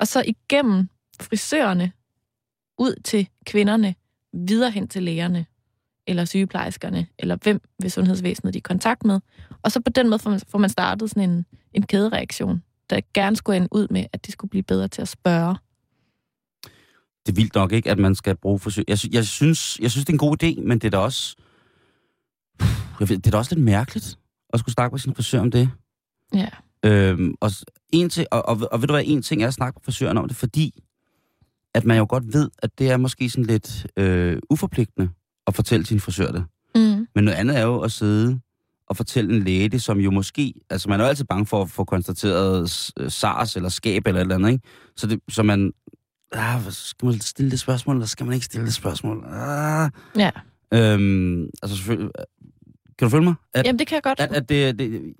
[SPEAKER 3] Og så igennem frisørerne, ud til kvinderne, videre hen til lægerne, eller sygeplejerskerne, eller hvem ved sundhedsvæsenet de er i kontakt med. Og så på den måde får man, får man startet sådan en, en kædereaktion, der gerne skulle ende ud med, at de skulle blive bedre til at spørge.
[SPEAKER 2] Det er vildt nok ikke, at man skal bruge forsøg. Jeg, jeg, synes, jeg synes, det er en god idé, men det er da også... Jeg ved, det er da også lidt mærkeligt at skulle snakke med sin frisør om det.
[SPEAKER 3] Ja.
[SPEAKER 2] Øhm, og, en til, og, og, og ved du hvad, en ting er at snakke med frisøren om det, fordi at man jo godt ved, at det er måske sådan lidt øh, uforpligtende at fortælle sin frisør det.
[SPEAKER 3] Mm.
[SPEAKER 2] Men noget andet er jo at sidde og fortælle en læge det, som jo måske... Altså, man er jo altid bange for at få konstateret øh, SARS eller skab eller et eller andet, ikke? Så, det, så man... Ah, skal man stille det spørgsmål, eller skal man ikke stille det spørgsmål? Ah.
[SPEAKER 3] Ja.
[SPEAKER 2] Øhm, altså selvfølgelig... Kan du følge mig? At,
[SPEAKER 3] Jamen, det kan jeg godt.
[SPEAKER 2] at, at det, det,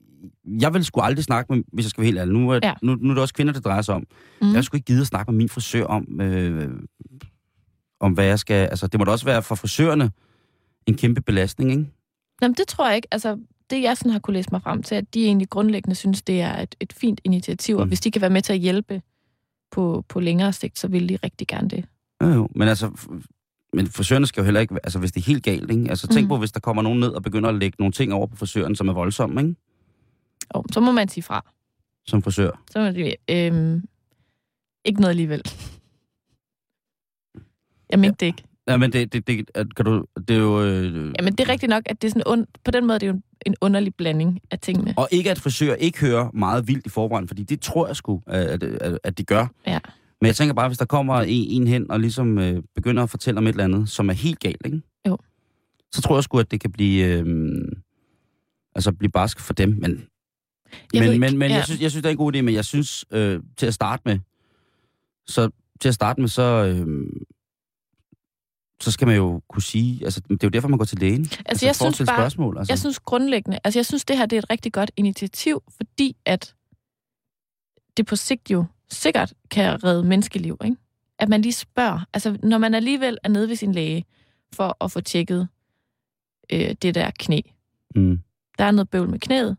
[SPEAKER 2] jeg vil sgu aldrig snakke med, hvis jeg skal være helt ærlig. Nu, er,
[SPEAKER 3] Ja.
[SPEAKER 2] nu, nu er det også kvinder, det drejer sig om.
[SPEAKER 3] Mm.
[SPEAKER 2] Jeg skulle ikke gide at snakke med min frisør om, øh, om hvad jeg skal... Altså, det må da også være for frisørerne en kæmpe belastning, ikke?
[SPEAKER 3] Jamen, det tror jeg ikke. Altså, det jeg sådan har kunne læse mig frem til, at de egentlig grundlæggende synes, det er et, et fint initiativ, mm. og hvis de kan være med til at hjælpe på, på længere sigt, så vil de rigtig gerne det.
[SPEAKER 2] Jo, jo. Men altså, men frisørerne skal jo heller ikke... Altså, hvis det er helt galt, ikke? Altså, tænk mm. på, hvis der kommer nogen ned og begynder at lægge nogle ting over på frisøren, som er voldsomme, ikke?
[SPEAKER 3] Og så må man sige fra.
[SPEAKER 2] Som frisør.
[SPEAKER 3] Så må det øhm, ikke noget alligevel. Jeg mente det ikke.
[SPEAKER 2] Ja, men det, det, det, kan du, det er jo... Øh,
[SPEAKER 3] Jamen, det er rigtigt nok, at det er sådan und, på den måde det er jo en underlig blanding af tingene.
[SPEAKER 2] Og ikke at frisører ikke hører meget vildt i forvejen, fordi det tror jeg sgu, at, at, at de gør.
[SPEAKER 3] Ja.
[SPEAKER 2] Men jeg tænker bare, hvis der kommer en, en hen og ligesom øh, begynder at fortælle om et eller andet, som er helt galt, ikke?
[SPEAKER 3] Jo.
[SPEAKER 2] Så tror jeg sgu, at det kan blive, øh, altså blive barsk for dem. Men,
[SPEAKER 3] Jeg
[SPEAKER 2] men, men, men
[SPEAKER 3] Ja.
[SPEAKER 2] jeg, synes, jeg synes, det er en god idé, men jeg synes, øh, til at starte med, så til at starte med, så, øh, så skal man jo kunne sige, altså det er jo derfor, man går til lægen. Altså,
[SPEAKER 3] jeg
[SPEAKER 2] for at
[SPEAKER 3] synes bare-
[SPEAKER 2] spørgsmål. Altså.
[SPEAKER 3] Jeg synes grundlæggende, altså jeg synes, det her det er et rigtig godt initiativ, fordi at det på sigt jo sikkert kan redde menneskeliv, ikke? At man lige spørger, altså når man alligevel er nede ved sin læge for at få tjekket øh, det der knæ.
[SPEAKER 2] Mm.
[SPEAKER 3] Der er noget bøvl med knæet,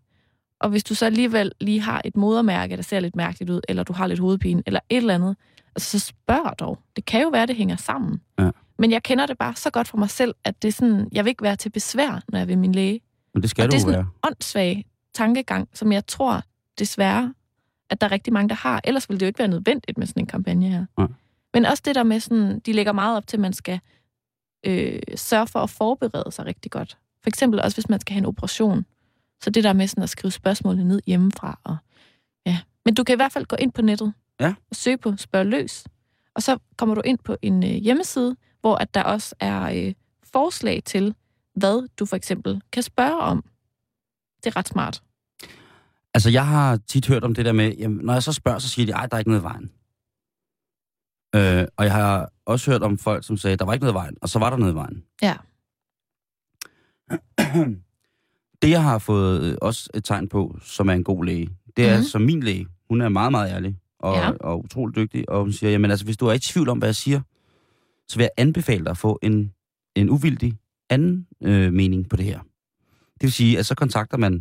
[SPEAKER 3] og hvis du så alligevel lige har et modermærke, der ser lidt mærkeligt ud, eller du har lidt hovedpine, eller et eller andet, altså så spørg dog. Det kan jo være, det hænger sammen.
[SPEAKER 2] Ja.
[SPEAKER 3] Men jeg kender det bare så godt for mig selv, at det er sådan, jeg vil ikke være til besvær, når jeg er ved min læge
[SPEAKER 2] Men det skal
[SPEAKER 3] Og
[SPEAKER 2] du
[SPEAKER 3] det er sådan-
[SPEAKER 2] være.
[SPEAKER 3] åndssvag tankegang, som jeg tror desværre, at der er rigtig mange, der har. Ellers ville det jo ikke være nødvendigt med sådan en kampagne her.
[SPEAKER 2] Nej.
[SPEAKER 3] Men også det der med sådan, de lægger meget op til, at man skal øh, sørge for at forberede sig rigtig godt. For eksempel også, hvis man skal have en operation. Så det der med sådan at skrive spørgsmålene ned hjemmefra. Og, ja. Men du kan i hvert fald gå ind på nettet
[SPEAKER 2] Ja.
[SPEAKER 3] og søge på Spørg Løs. Og så kommer du ind på en øh, hjemmeside, hvor at der også er øh, forslag til, hvad du for eksempel kan spørge om. Det er ret smart.
[SPEAKER 2] Altså, jeg har tit hørt om det der med, jamen, når jeg så spørger, så siger de, ej, der er ikke noget i vejen. Øh, og jeg har også hørt om folk, som sagde, der var ikke noget i vejen, og så var der noget i vejen.
[SPEAKER 3] Ja.
[SPEAKER 2] det, jeg har fået øh, også et tegn på, som er en god læge, det er
[SPEAKER 3] Mhm.
[SPEAKER 2] som min læge. Hun er meget, meget ærlig og,
[SPEAKER 3] Ja.
[SPEAKER 2] og utrolig dygtig, og hun siger, jamen altså, hvis du er i tvivl om, hvad jeg siger, så vil jeg anbefale dig at få en, en uvildig anden øh, mening på det her. Det vil sige, at så kontakter man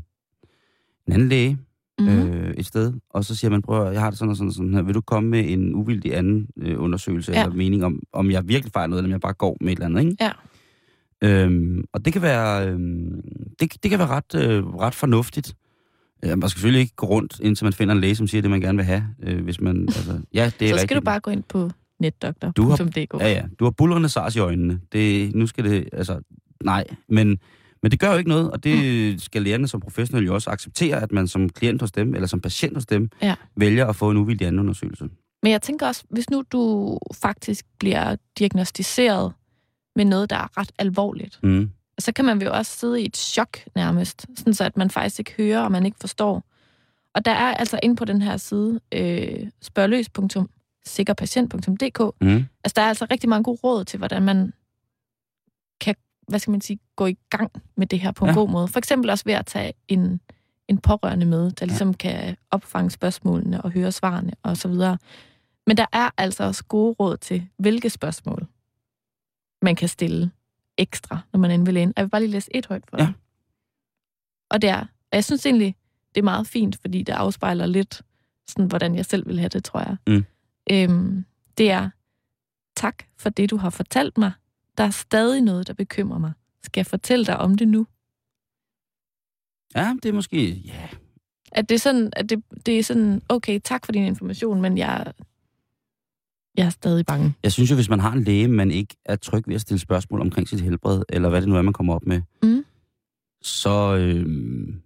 [SPEAKER 2] en anden læge,
[SPEAKER 3] Mm-hmm.
[SPEAKER 2] øh, et sted, og så siger man, prøv jeg har det sådan og sådan og sådan her. Vil du komme med en uvildig anden øh, undersøgelse
[SPEAKER 3] Ja.
[SPEAKER 2] eller mening om, om jeg virkelig fejler noget, eller om jeg bare går med et eller andet, ikke?
[SPEAKER 3] Ja.
[SPEAKER 2] Øhm, og det kan være, øhm, det, det kan være ret, øh, ret fornuftigt. Ja, man skal selvfølgelig ikke gå rundt, indtil man finder en læge, som siger det, man gerne vil have. Øh, hvis man, altså, ja, det er
[SPEAKER 3] Så skal
[SPEAKER 2] rigtigt.
[SPEAKER 3] du bare gå ind på netdoktor.dk.
[SPEAKER 2] Du har- Ja, ja. Du har bullerende sars i øjnene. Det, nu skal det, altså, nej. Men, men det gør jo ikke noget, og det skal lægerne som professionelle jo også acceptere, at man som klient hos dem, eller som patient hos dem,
[SPEAKER 3] Ja.
[SPEAKER 2] vælger at få en uvildig anden undersøgelse.
[SPEAKER 3] Men jeg tænker også, hvis nu du faktisk bliver diagnostiseret med noget, der er ret alvorligt,
[SPEAKER 2] Mm.
[SPEAKER 3] så kan man jo også sidde i et chok nærmest, sådan så at man faktisk ikke hører, og man ikke forstår. Og der er altså inde på den her side, øh, spørgløs.sikkerpatient.dk,
[SPEAKER 2] Mm.
[SPEAKER 3] altså der er altså rigtig mange gode råd til, hvordan man kan, hvad skal man sige, gå i gang med det her på en
[SPEAKER 2] Ja.
[SPEAKER 3] god måde. For eksempel også ved at tage en, en pårørende med, der ligesom ja. kan opfange spørgsmålene og høre svarene og så videre. Men der er altså også gode råd til, hvilke spørgsmål man kan stille ekstra, når man inde ved lægen. Jeg vil bare lige læse et højt for
[SPEAKER 2] Ja.
[SPEAKER 3] dig. Og det er, og jeg synes egentlig, det er meget fint, fordi det afspejler lidt, sådan, hvordan jeg selv vil have det, tror jeg.
[SPEAKER 2] Mm.
[SPEAKER 3] Øhm, det er, tak for det, du har fortalt mig. Der er stadig noget, der bekymrer mig. Skal jeg fortælle dig om det nu?
[SPEAKER 2] Ja, det er måske, ja,
[SPEAKER 3] At det er sådan, at det, det er sådan okay, tak for din information, men jeg, jeg er stadig bange.
[SPEAKER 2] Jeg synes jo, hvis man har en læge, man ikke er tryg ved at stille spørgsmål omkring sit helbred, eller hvad det nu er, man kommer op med,
[SPEAKER 3] Mm.
[SPEAKER 2] så, øhm,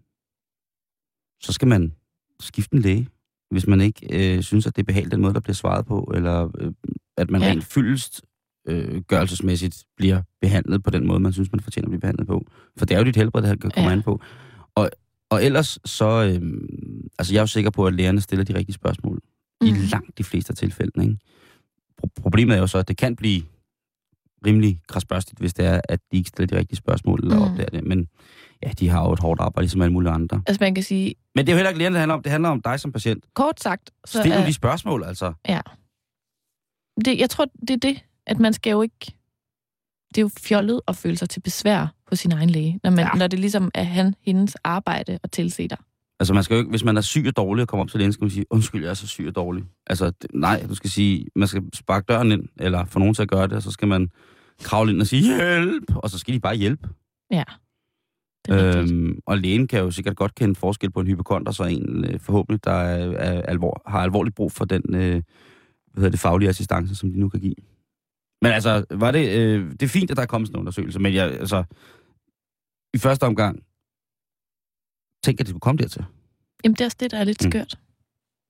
[SPEAKER 2] så skal man skift en læge, hvis man ikke øh, synes, at det er behageligt den måde, der bliver svaret på, eller øh, at man
[SPEAKER 3] Ja.
[SPEAKER 2] rent fyldest øh, gørelsesmæssigt bliver behandlet på den måde, man synes, man fortjener at blive behandlet på. For det er jo dit helbred, det her kommer
[SPEAKER 3] Ja.
[SPEAKER 2] an på. Og, og ellers så, øh, altså jeg er jo sikker på, at lærerne stiller de rigtige spørgsmål. Mm. I
[SPEAKER 3] Mhm.
[SPEAKER 2] langt de fleste af tilfældene, ikke? Pro- problemet er jo så, at det kan blive rimelig krasbørstigt, hvis det er, at de ikke stiller de rigtige spørgsmål eller
[SPEAKER 3] Mm.
[SPEAKER 2] opdager det. Men ja, de har jo et hårdt arbejde, ligesom alle mulige andre.
[SPEAKER 3] Altså man kan sige,
[SPEAKER 2] Men det er jo heller ikke lærerne, det handler om. Det handler om dig som patient.
[SPEAKER 3] kort sagt, så
[SPEAKER 2] Stil nu
[SPEAKER 3] er,
[SPEAKER 2] de spørgsmål, altså.
[SPEAKER 3] det, jeg tror, det er det, at man skal jo ikke... Det er jo fjollet at føle sig til besvær hos sin egen læge, når, man, ja.
[SPEAKER 2] Ja.
[SPEAKER 3] når det ligesom er han, hendes arbejde at tilse dig.
[SPEAKER 2] Altså, man skal jo ikke, hvis man er syg og dårlig og kommer op til lægen, skal man sige, undskyld, jeg er så syg og dårlig. Altså, det, nej, du skal sige, man skal sparke døren ind, eller få nogen til at gøre det, og så skal man kravle ind og sige, hjælp, og så skal de bare hjælpe.
[SPEAKER 3] Ja, øhm,
[SPEAKER 2] og lægen kan jo sikkert godt kende forskel på en hypokonter, så en øh, forhåbentlig, der er, er alvor, har alvorligt brug for den øh, hvad hedder det, faglige assistance, som de nu kan give. Men altså, var det, øh, det er fint, at der er kommet sådan en undersøgelse, men jeg, altså, i første omgang, tænk, at det skulle komme dertil.
[SPEAKER 3] Jamen, det er også det, der er lidt
[SPEAKER 2] Mm.
[SPEAKER 3] skørt.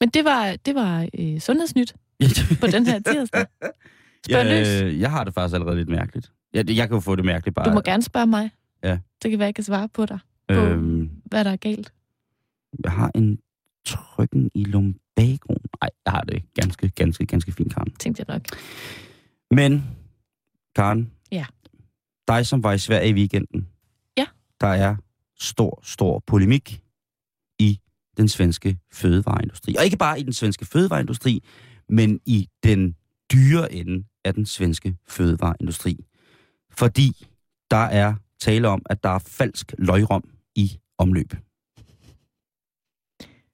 [SPEAKER 3] Men det var, det var øh, sundhedsnyt på den her tirsdag. Spørg løs.
[SPEAKER 2] jeg, øh, jeg har det faktisk allerede lidt mærkeligt. Jeg, jeg kan jo få det mærkeligt bare.
[SPEAKER 3] Du må gerne spørge mig.
[SPEAKER 2] Ja.
[SPEAKER 3] Så kan være, jeg kan svare på dig, på-
[SPEAKER 2] øhm,
[SPEAKER 3] hvad der er galt.
[SPEAKER 2] jeg har en trykken i lumbagoen. Nej, jeg har det ganske, ganske, ganske fint, Karen.
[SPEAKER 3] Tænkte jeg nok.
[SPEAKER 2] Men, Karen.
[SPEAKER 3] Ja.
[SPEAKER 2] Dig, som var i Sverige i weekenden.
[SPEAKER 3] Ja.
[SPEAKER 2] Der er stor, stor polemik i den svenske fødevareindustri. Og ikke bare i den svenske fødevareindustri, men i den dyre ende af den svenske fødevareindustri. Fordi der er tale om, at der er falsk løgrom i omløb.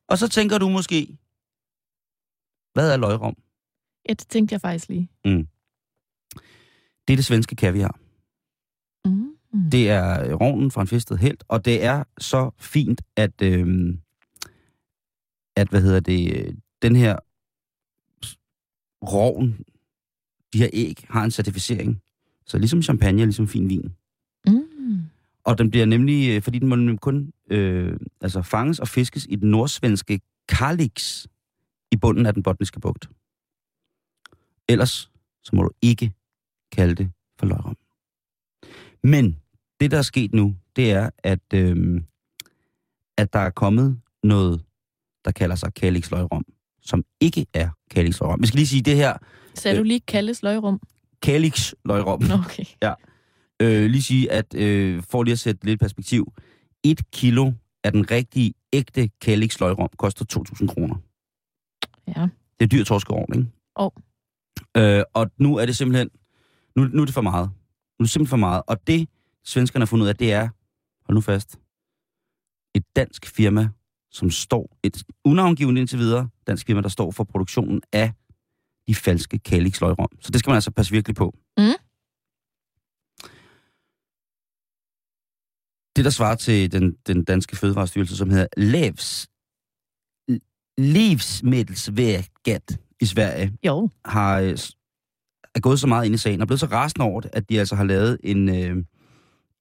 [SPEAKER 2] Og så tænker du måske, hvad er løgrom?
[SPEAKER 3] Ja, det tænkte jeg faktisk lige.
[SPEAKER 2] Det er det svenske kaviar.
[SPEAKER 3] Mm.
[SPEAKER 2] Det er rovnen fra en fistet helt, og det er så fint, at, øhm, at hvad hedder det, øh, den her rovn, de her æg, har en certificering. Så ligesom champagne, ligesom fin vin.
[SPEAKER 3] Mm.
[SPEAKER 2] Og den bliver nemlig, øh, fordi den må kun øh, altså fanges og fiskes i den nordsvenske Kalix i bunden af den botniske bugt. Ellers så må du ikke kalde det for løgrom. Men det, der er sket nu, det er, at, øh, at der er kommet noget, der kalder sig Kalix løgrom, som ikke er Kalix løgrom. Vi skal lige sige det her,
[SPEAKER 3] Sagde du lige kaldes løgrum?
[SPEAKER 2] Kalix løgrom.
[SPEAKER 3] Okay.
[SPEAKER 2] øh, lige sige, at øh, for lige at sætte lidt perspektiv, et kilo af den rigtige, ægte Kalix løgrom koster 2.000 kroner.
[SPEAKER 3] Ja.
[SPEAKER 2] Det er dyrt torskeovn, ikke?
[SPEAKER 3] Jo.
[SPEAKER 2] Øh, og nu er det simpelthen, nu, nu er det for meget. Nu er det simpelthen for meget. Og det, svenskerne har fundet ud af, det er, hold nu fast, et dansk firma, som står, et unavngivet indtil videre, dansk firma, der står for produktionen af de falske Kalix løgrom. Så det skal man altså passe virkelig på.
[SPEAKER 3] Mm.
[SPEAKER 2] det, der svarer til den, den danske fødevarestyrelse, som hedder Levs, Livsmedelsverket i Sverige,
[SPEAKER 3] Jo.
[SPEAKER 2] har, øh, er gået så meget ind i sagen, og blevet så rasende over det, at de altså har lavet en, øh,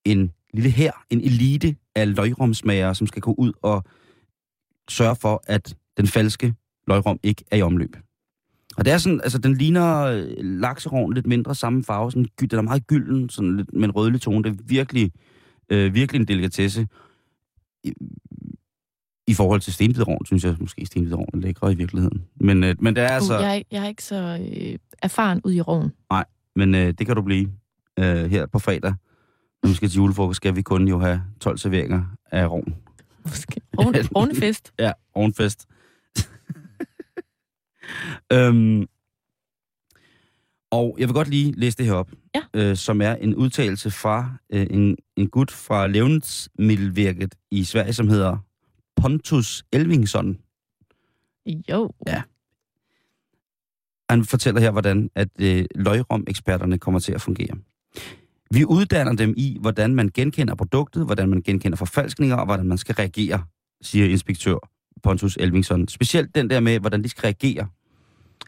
[SPEAKER 2] en lille her, en elite af løgrumsmager, som skal gå ud og sørge for, at den falske løgrum ikke er i omløb. Og det er sådan, altså den ligner øh, lakserovn, lidt mindre samme farve, sådan, den er meget gylden, sådan lidt med en rødlig tone. Det er virkelig, øh, virkelig en delikatesse. I, I forhold til stenbiderovn, synes jeg måske stenbiderovn er lækre i virkeligheden. Men, øh, men det er altså,
[SPEAKER 3] Altså... Uh, jeg, er ikke- jeg er ikke så øh, erfaren ud i roven.
[SPEAKER 2] men øh, det kan du blive øh, her på fredag. Når vi skal til julefrokost, skal vi kun jo have 12 serveringer af rovn.
[SPEAKER 3] Rovenfest.
[SPEAKER 2] Ja, ovenfest. øhm, og jeg vil godt lige læse det her op,
[SPEAKER 3] Ja.
[SPEAKER 2] øh, som er en udtalelse fra øh, en, en gut fra Levnedsmiddelvirket i Sverige, som hedder Pontus Elvingsson.
[SPEAKER 3] Jo.
[SPEAKER 2] Han fortæller her, hvordan at øh, løgrom-eksperterne kommer til at fungere. Vi uddanner dem i, hvordan man genkender produktet, hvordan man genkender forfalskninger, og hvordan man skal reagere, siger inspektør Pontus Elvingsson. Specielt den der med, hvordan de skal reagere,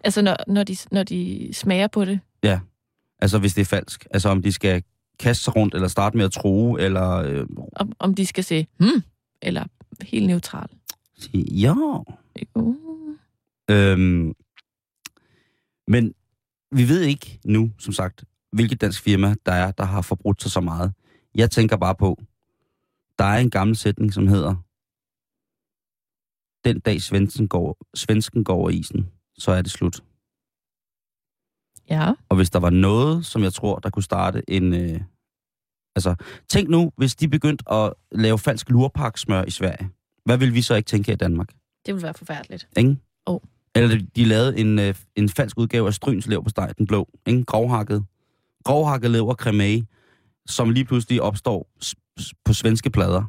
[SPEAKER 3] Altså, når, når, de, når de smager på det.
[SPEAKER 2] altså hvis det er falsk. Altså om de skal kaste sig rundt, eller starte med at tro, eller... Øh,
[SPEAKER 3] Om, om de skal se, hmm, eller helt neutral.
[SPEAKER 2] Ja.
[SPEAKER 3] Uh.
[SPEAKER 2] Øhm, men vi ved ikke nu, som sagt, hvilket dansk firma der er, der har forbrudt sig så meget. Jeg tænker bare på, der er en gammel sætning, som hedder, den dag svensken går, svensken går over isen, så er det slut.
[SPEAKER 3] Ja.
[SPEAKER 2] Og hvis der var noget, som jeg tror, der kunne starte en... Øh, altså, tænk nu, hvis de begyndte at lave falsk lurpaksmør i Sverige. Hvad vil vi så ikke tænke her i Danmark?
[SPEAKER 3] Det ville være forfærdeligt.
[SPEAKER 2] Ikke?
[SPEAKER 3] Jo.
[SPEAKER 2] Eller de- de lavede en, øh, en falsk udgave af Stryns lever på steg, den blå. Ikke? Grovhakket. Grovhakket lever cremage, som lige pludselig opstår på svenske plader.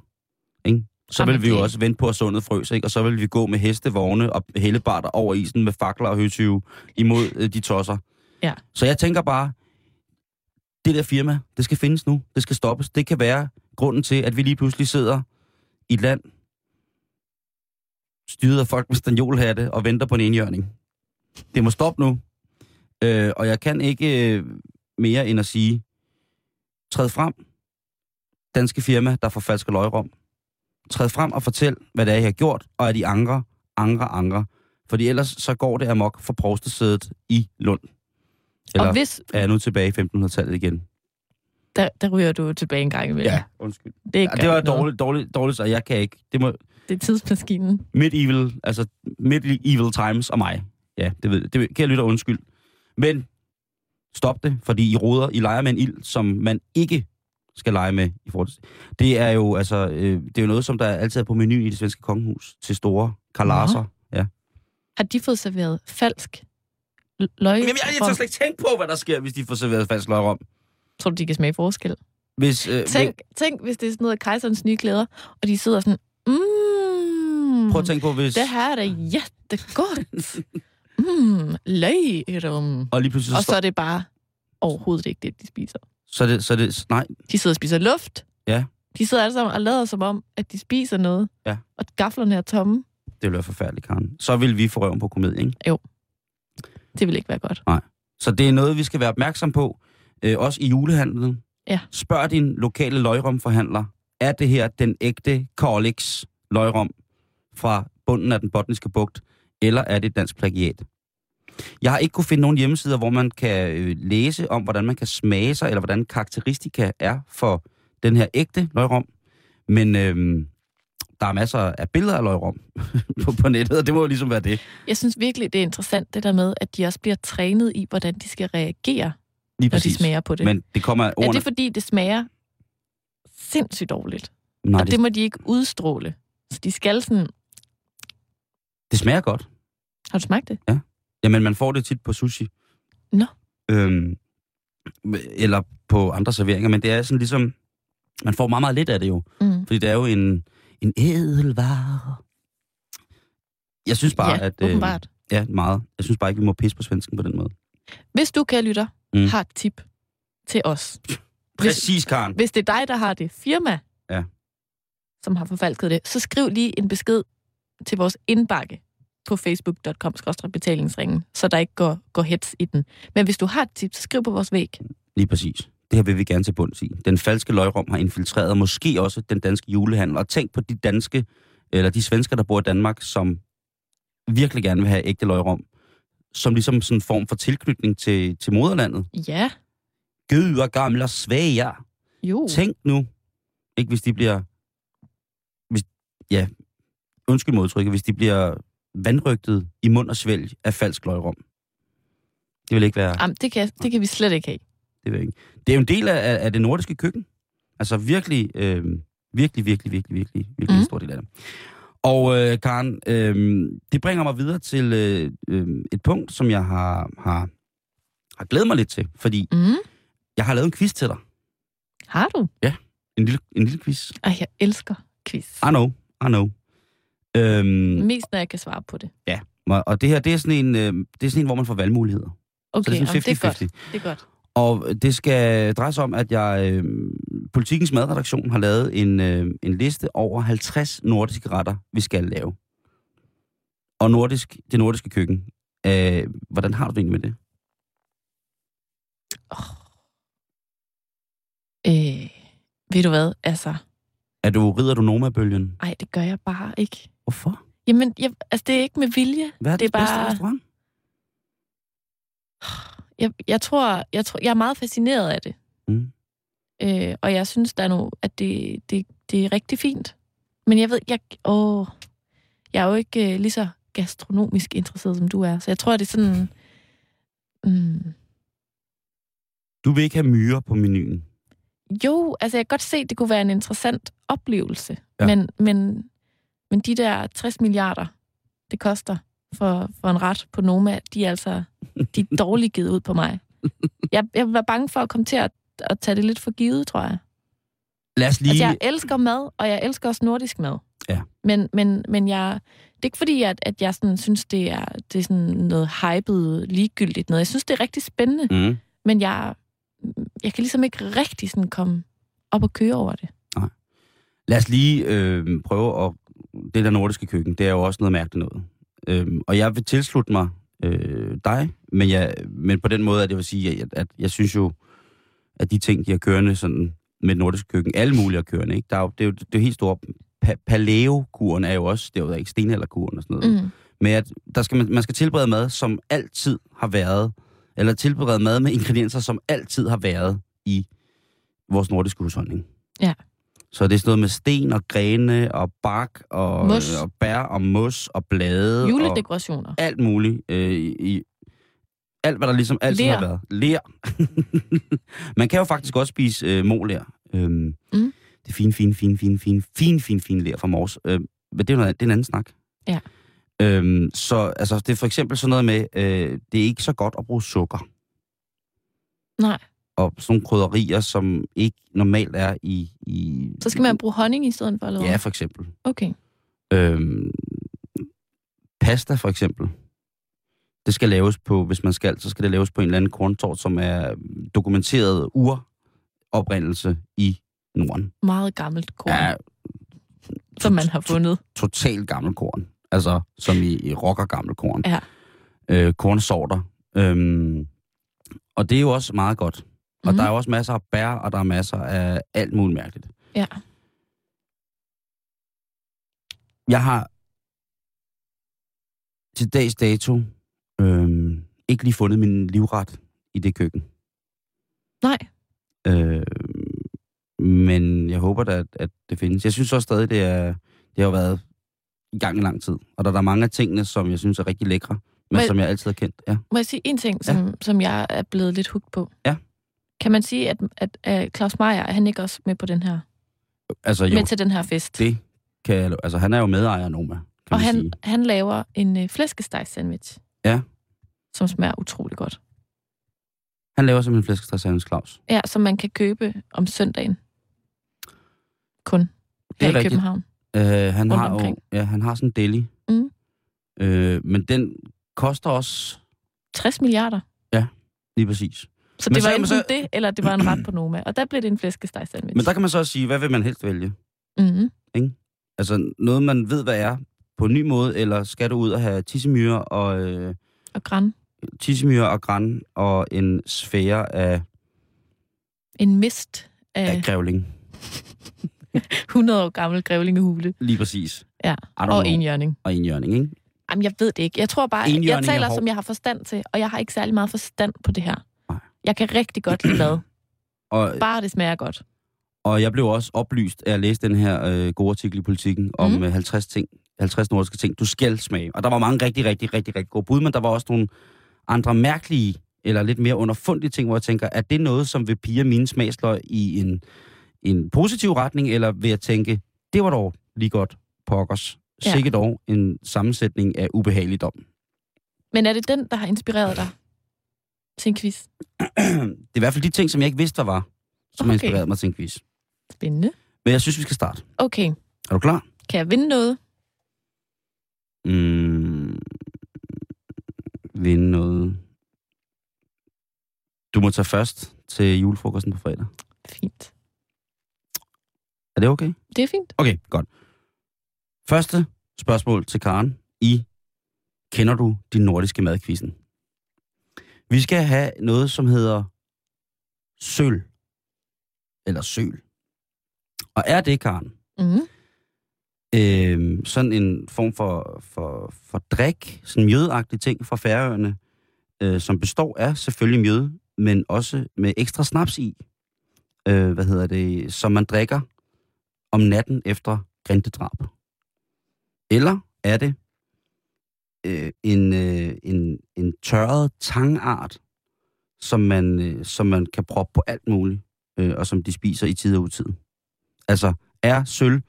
[SPEAKER 2] Ikke? Så
[SPEAKER 3] Jamen,
[SPEAKER 2] vil vi jo
[SPEAKER 3] det-
[SPEAKER 2] også vente på, at sundet frøs, ikke? og så vil vi gå med hestevogne og hellebarter over isen med fakler og høtyve imod øh, de tosser.
[SPEAKER 3] Ja.
[SPEAKER 2] Så jeg tænker bare, det der firma, det skal findes nu. Det skal stoppes. Det kan være grunden til, at vi lige pludselig sidder i et land, styret af folk med stanjolhatte og venter på en enhjørning. Det må stoppe nu. Øh, og jeg kan ikke øh, mere end at sige, træd frem, danske firma, der forfalsker løgrom. Træd frem og fortæl, hvad det er, I har gjort, og at I angre, angre, angre. Fordi ellers så går det amok for provstesædet i Lund. Eller
[SPEAKER 3] Og hvis,
[SPEAKER 2] er jeg nu tilbage i 1500-tallet igen?
[SPEAKER 3] der, der ryger du tilbage en gang imellem.
[SPEAKER 2] undskyld.
[SPEAKER 3] Det,
[SPEAKER 2] Ja, det var dårligt, dårligt, dårligt, så jeg kan ikke. Det må
[SPEAKER 3] Det er tidsmaskinen.
[SPEAKER 2] medieval, altså medieval times og mig. Ja, det ved det kan jeg lytte undskyld. Men stop det, fordi I roder, I leger med en ild, som man ikke skal lege med i forhold til. Det er jo altså, øh, det er jo noget, som der altid er på menuen i det svenske kongehus til store kalaser. Ja.
[SPEAKER 3] Har de fået serveret falsk løg?
[SPEAKER 2] Men jeg, jeg tør slet ikke tænke på, hvad der sker, hvis de får serveret falsk løgrom.
[SPEAKER 3] Tror du, de kan smage forskel?
[SPEAKER 2] Hvis, øh,
[SPEAKER 3] Tænk, tænk, hvis det er sådan noget kejserens nye klæder, og de sidder sådan, mm,
[SPEAKER 2] prøv at tænke på, hvis...
[SPEAKER 3] det her er da jättegodt. mm, løgrum.
[SPEAKER 2] Og lige pludselig så,
[SPEAKER 3] Og så er det bare overhovedet ikke det, de spiser.
[SPEAKER 2] så, er det, så er det... Nej,
[SPEAKER 3] De sidder og spiser luft.
[SPEAKER 2] Ja.
[SPEAKER 3] De sidder alle sammen og lader som om, at de spiser noget.
[SPEAKER 2] Ja.
[SPEAKER 3] Og gaflerne er tomme.
[SPEAKER 2] det ville være forfærdeligt, Karen. Så vil vi få røven på komedie, ikke?
[SPEAKER 3] Det vil ikke være godt.
[SPEAKER 2] Så det er noget, vi skal være opmærksom på, øh, også i julehandlen.
[SPEAKER 3] Ja.
[SPEAKER 2] Spørg din lokale løgromforhandler, er det her den ægte Corlix løgrom fra bunden af den botniske bugt, eller er det et dansk plagiat? Jeg har ikke kunne finde nogen hjemmesider, hvor man kan øh, læse om, hvordan man kan smage sig, eller hvordan karakteristika er for den her ægte løgrom. Men øh, der er masser af billeder af løgrom på, på nettet, og det må jo ligesom være det.
[SPEAKER 3] Jeg synes virkelig, det er interessant det der med, at de også bliver trænet i, hvordan de skal reagere,
[SPEAKER 2] Lige
[SPEAKER 3] når de
[SPEAKER 2] præcis.
[SPEAKER 3] smager på det.
[SPEAKER 2] Men det kommer af
[SPEAKER 3] er
[SPEAKER 2] ordene.
[SPEAKER 3] det fordi, det smager sindssygt dårligt?
[SPEAKER 2] Nej,
[SPEAKER 3] og
[SPEAKER 2] det,
[SPEAKER 3] det må de ikke udstråle. Så de skal sådan...
[SPEAKER 2] det smager godt.
[SPEAKER 3] Har du smagt det?
[SPEAKER 2] Jamen, man får det tit på sushi.
[SPEAKER 3] Nå.
[SPEAKER 2] Øhm, eller på andre serveringer, men det er sådan ligesom... Man får meget, meget lidt af det jo.
[SPEAKER 3] Mm.
[SPEAKER 2] Fordi det er jo en, en ædelvare. Jeg synes bare,
[SPEAKER 3] ja,
[SPEAKER 2] at... øh,
[SPEAKER 3] åbenbart.
[SPEAKER 2] ja, meget. Jeg synes bare ikke, vi må pisse på svensken på den måde.
[SPEAKER 3] Hvis du, kan lytter,
[SPEAKER 2] Mm.
[SPEAKER 3] har et tip til os.
[SPEAKER 2] Præcis, Karen.
[SPEAKER 3] Hvis det er dig, der har det firma,
[SPEAKER 2] Ja.
[SPEAKER 3] som har forfalsket det, så skriv lige en besked til vores indbakke på facebook.com betalingsringen, så der ikke går, går hets i den. Men hvis du har et tip, så skriv på vores væg.
[SPEAKER 2] Lige præcis. Det her vil vi gerne til bunds i. Den falske løgrom har infiltreret måske også den danske julehandel. Og tænk på de danske, eller de svensker, der bor i Danmark, som virkelig gerne vil have ægte løgrom. Som ligesom sådan en form for tilknytning til, til moderlandet.
[SPEAKER 3] Ja,
[SPEAKER 2] Gud og gamle Sverige.
[SPEAKER 3] jo.
[SPEAKER 2] Tænk nu, ikke hvis de bliver, hvis, ja, undskyld modtrykket, hvis de bliver vandrygtet i mund og svælg af falsk løgrom. Det vil ikke være...
[SPEAKER 3] Jamen, det, kan, det kan vi slet ikke have.
[SPEAKER 2] Det, jeg ikke. det er jo en del af, af det nordiske køkken. Altså virkelig, øh, virkelig, virkelig, virkelig, virkelig, virkelig mm. en
[SPEAKER 3] Mhm.
[SPEAKER 2] stor del af det. Og øh, Karen, øh, det bringer mig videre til øh, øh, et punkt, som jeg har, har, har glædet mig lidt til. Fordi
[SPEAKER 3] Mm.
[SPEAKER 2] jeg har lavet en quiz til dig.
[SPEAKER 3] Har du?
[SPEAKER 2] En lille, en lille quiz.
[SPEAKER 3] Ej, jeg elsker quiz.
[SPEAKER 2] I know, I know. Øhm,
[SPEAKER 3] Mest, når jeg kan svare på det.
[SPEAKER 2] og og det her, det er sådan en, øh, det er sådan en hvor man får valgmuligheder.
[SPEAKER 3] Okay,
[SPEAKER 2] så det er sådan
[SPEAKER 3] det er godt.
[SPEAKER 2] 50-50.
[SPEAKER 3] Det er godt.
[SPEAKER 2] Og det skal dreje sig om, at jeg, øh, Politikens madredaktion har lavet en, øh, en liste over 50 nordiske retter, vi skal lave. Og nordisk, det nordiske køkken. Øh, hvordan har du det egentlig med det?
[SPEAKER 3] Øh, ved du hvad? Altså,
[SPEAKER 2] Er du, rider du Noma-bølgen?
[SPEAKER 3] ej, det gør jeg bare ikke.
[SPEAKER 2] Hvorfor?
[SPEAKER 3] Jamen, jeg, altså, det er ikke med vilje.
[SPEAKER 2] Hvad er
[SPEAKER 3] Det er
[SPEAKER 2] det bedste
[SPEAKER 3] bare-
[SPEAKER 2] restaurant?
[SPEAKER 3] Jeg, jeg, tror, jeg, tror, jeg er meget fascineret af det.
[SPEAKER 2] Mm.
[SPEAKER 3] Øh, og jeg synes, der er nu, at det, det, det er rigtig fint. Men jeg ved, jeg, åh, jeg er jo ikke øh, lige så gastronomisk interesseret, som du er. Så jeg tror, det er sådan... Mm,
[SPEAKER 2] Du vil ikke have myrer på menuen.
[SPEAKER 3] jo, altså jeg kan godt se, at det kunne være en interessant oplevelse.
[SPEAKER 2] Ja.
[SPEAKER 3] Men, men, men de der 60 milliarder, det koster for, for en ret på Noma, de er altså de er dårligt givet ud på mig. Jeg, jeg var bange for at komme til at, at tage det lidt for givet, tror jeg.
[SPEAKER 2] Lad os lige...
[SPEAKER 3] Altså, jeg elsker mad, og jeg elsker også nordisk mad.
[SPEAKER 2] Ja.
[SPEAKER 3] Men, men, men jeg, det er ikke fordi, at, at jeg sådan, synes, det er, det er sådan noget hypet, ligegyldigt noget. Jeg synes, det er rigtig spændende,
[SPEAKER 2] Mm.
[SPEAKER 3] men jeg, jeg kan ligesom ikke rigtig sådan komme op og køre over det.
[SPEAKER 2] Lad os lige øh, prøve at... Det der nordiske køkken, det er jo også noget mærkeligt noget. Øhm, og jeg vil tilslutte mig øh, dig, men, jeg, men på den måde, at jeg vil sige, at, at jeg synes jo, at de ting, de har kørende sådan, med nordisk køkken, alle mulige er kørende, ikke? Der er jo, det, er jo, det er helt stort. Pa- Paleo-kuren er jo også, det er jo ikke stenalderkuren og sådan noget.
[SPEAKER 3] Mm.
[SPEAKER 2] Men at der skal man, man skal tilberede mad, som altid har været, eller tilberede mad med ingredienser, som altid har været i vores nordiske husholdning.
[SPEAKER 3] Ja.
[SPEAKER 2] Så det er sådan noget med sten og grene og bark og,
[SPEAKER 3] Mos.
[SPEAKER 2] og bær og mos og blade og
[SPEAKER 3] Juledekorationer.
[SPEAKER 2] alt muligt. Øh, i, alt, hvad der ligesom altid
[SPEAKER 3] Ler.
[SPEAKER 2] har været. Ler. man kan jo faktisk også spise øh, molær. Øhm,
[SPEAKER 3] Mm.
[SPEAKER 2] Det er fine, fine, fine, fine, fine, fine, fine, fine ler fra Mors. Øh, men det er, jo noget, det er en anden snak.
[SPEAKER 3] Ja.
[SPEAKER 2] Øhm, så altså, det er for eksempel sådan noget med, øh, det er ikke så godt at bruge sukker.
[SPEAKER 3] Nej,
[SPEAKER 2] Og sådan nogle krydderier, som ikke normalt er i... i
[SPEAKER 3] så skal man bruge honning i stedet for, eller?
[SPEAKER 2] Ja, for eksempel.
[SPEAKER 3] Okay.
[SPEAKER 2] Øhm, pasta for eksempel. Det skal laves på, hvis man skal, så skal det laves på en eller anden korntort, som er dokumenteret uroprindelse i Norden.
[SPEAKER 3] Meget gammelt korn,
[SPEAKER 2] ja,
[SPEAKER 3] som man har fundet.
[SPEAKER 2] totalt gammel korn. Altså, som i, i rocker gammel korn.
[SPEAKER 3] Ja.
[SPEAKER 2] Øh, kornsorter. Øhm, og det er jo også meget godt. Og
[SPEAKER 3] Mhm.
[SPEAKER 2] der er jo også masser af bær, og der er masser af alt muligt mærkeligt.
[SPEAKER 3] Ja.
[SPEAKER 2] Jeg har til dags dato øhm, ikke lige fundet min livret i det køkken.
[SPEAKER 3] Nej.
[SPEAKER 2] Øh, men jeg håber da, at, at det findes. Jeg synes også stadig, det, er, det har været i gang i lang tid. Og der, der er mange af tingene, som jeg synes er rigtig lækre, men
[SPEAKER 3] Men-
[SPEAKER 2] som jeg altid har kendt. Ja.
[SPEAKER 3] Må jeg sige en ting, som, ja. som jeg er blevet lidt hugt på?
[SPEAKER 2] Ja.
[SPEAKER 3] Kan man sige, at, at, at Claus Meier, er han ikke også med på den her,
[SPEAKER 2] Altså, jo,
[SPEAKER 3] med til den her fest?
[SPEAKER 2] det kan altså, han er jo medejer af Noma,
[SPEAKER 3] og han,
[SPEAKER 2] sige.
[SPEAKER 3] han laver en øh, flæskesteg sandwich.
[SPEAKER 2] Ja.
[SPEAKER 3] Som smager utrolig godt.
[SPEAKER 2] Han laver simpelthen flæskesteg Claus.
[SPEAKER 3] Ja, som man kan købe om søndagen. Kun
[SPEAKER 2] Det
[SPEAKER 3] her
[SPEAKER 2] er
[SPEAKER 3] i. København.
[SPEAKER 2] Øh, han, har jo, ja, han har sådan en deli.
[SPEAKER 3] Mm.
[SPEAKER 2] Øh, men den koster også
[SPEAKER 3] 60 milliarder.
[SPEAKER 2] lige præcis.
[SPEAKER 3] Så
[SPEAKER 2] Men
[SPEAKER 3] det
[SPEAKER 2] så
[SPEAKER 3] var enten
[SPEAKER 2] så-
[SPEAKER 3] det, eller det var en ret på Noma. Og der blev det en flæskesteg sandwich.
[SPEAKER 2] Men der kan man så også sige, hvad vil man helst vælge?
[SPEAKER 3] mm-hmm.
[SPEAKER 2] Altså noget, man ved, hvad er på en ny måde, eller skal du ud og have tissemyre og, øh,
[SPEAKER 3] Og græn.
[SPEAKER 2] tissemyre og græn og en sfære af,
[SPEAKER 3] En mist
[SPEAKER 2] af
[SPEAKER 3] af
[SPEAKER 2] grævling?
[SPEAKER 3] 100 år gammel grævlingehule.
[SPEAKER 2] Lige præcis.
[SPEAKER 3] Ja, og
[SPEAKER 2] know.
[SPEAKER 3] en hjørning.
[SPEAKER 2] Og en hjørning, ikke?
[SPEAKER 3] Jamen, jeg ved det ikke. Jeg tror bare, jeg
[SPEAKER 2] er
[SPEAKER 3] taler, som jeg har forstand til, og jeg har ikke særlig meget forstand på det her. Jeg kan rigtig godt lide mad.
[SPEAKER 2] Og,
[SPEAKER 3] Bare det smager godt.
[SPEAKER 2] og jeg blev også oplyst af at læse den her øh, gode artikel i Politiken om mm. 50 ting, 50 nordiske ting, du skal smage. Og der var mange rigtig, rigtig, rigtig, rigtig gode bud, men der var også nogle andre mærkelige, eller lidt mere underfundige ting, hvor jeg tænker, er det noget, som vil pige mine smagsløg i en, en positiv retning, eller vil jeg tænke, det var dog lige godt pokkers.
[SPEAKER 3] Ja.
[SPEAKER 2] Sikkert dog en sammensætning af ubehageligdom.
[SPEAKER 3] Men er det den, der har inspireret dig til en quiz?
[SPEAKER 2] det er i hvert fald de ting, som jeg ikke vidste, der var, som har
[SPEAKER 3] Okay.
[SPEAKER 2] inspireret mig til en quiz.
[SPEAKER 3] Spændende.
[SPEAKER 2] Men jeg synes, vi skal starte.
[SPEAKER 3] Okay.
[SPEAKER 2] Er du klar?
[SPEAKER 3] Kan jeg vinde noget?
[SPEAKER 2] Mm, vinde noget. Du må tage først til julefrokosten på fredag.
[SPEAKER 3] Fint.
[SPEAKER 2] Er det okay?
[SPEAKER 3] Det er fint.
[SPEAKER 2] Okay, godt. Første spørgsmål til Karen. I kender du din nordiske madquizzen? Vi skal have noget, som hedder søl. Eller søl. Og er det, Karen,
[SPEAKER 3] Mm.
[SPEAKER 2] øh, sådan en form for, for, for drik, sådan mjødagtig ting fra Færøerne, øh, som består af selvfølgelig mjød, men også med ekstra snaps i. Øh, hvad hedder det? Som man drikker om natten efter grindedrab. Eller er det øh, en, øh, en, en tørret tangart, som man, øh, som man kan proppe på alt muligt, øh, og som de spiser i tid og utid. Altså, er sølv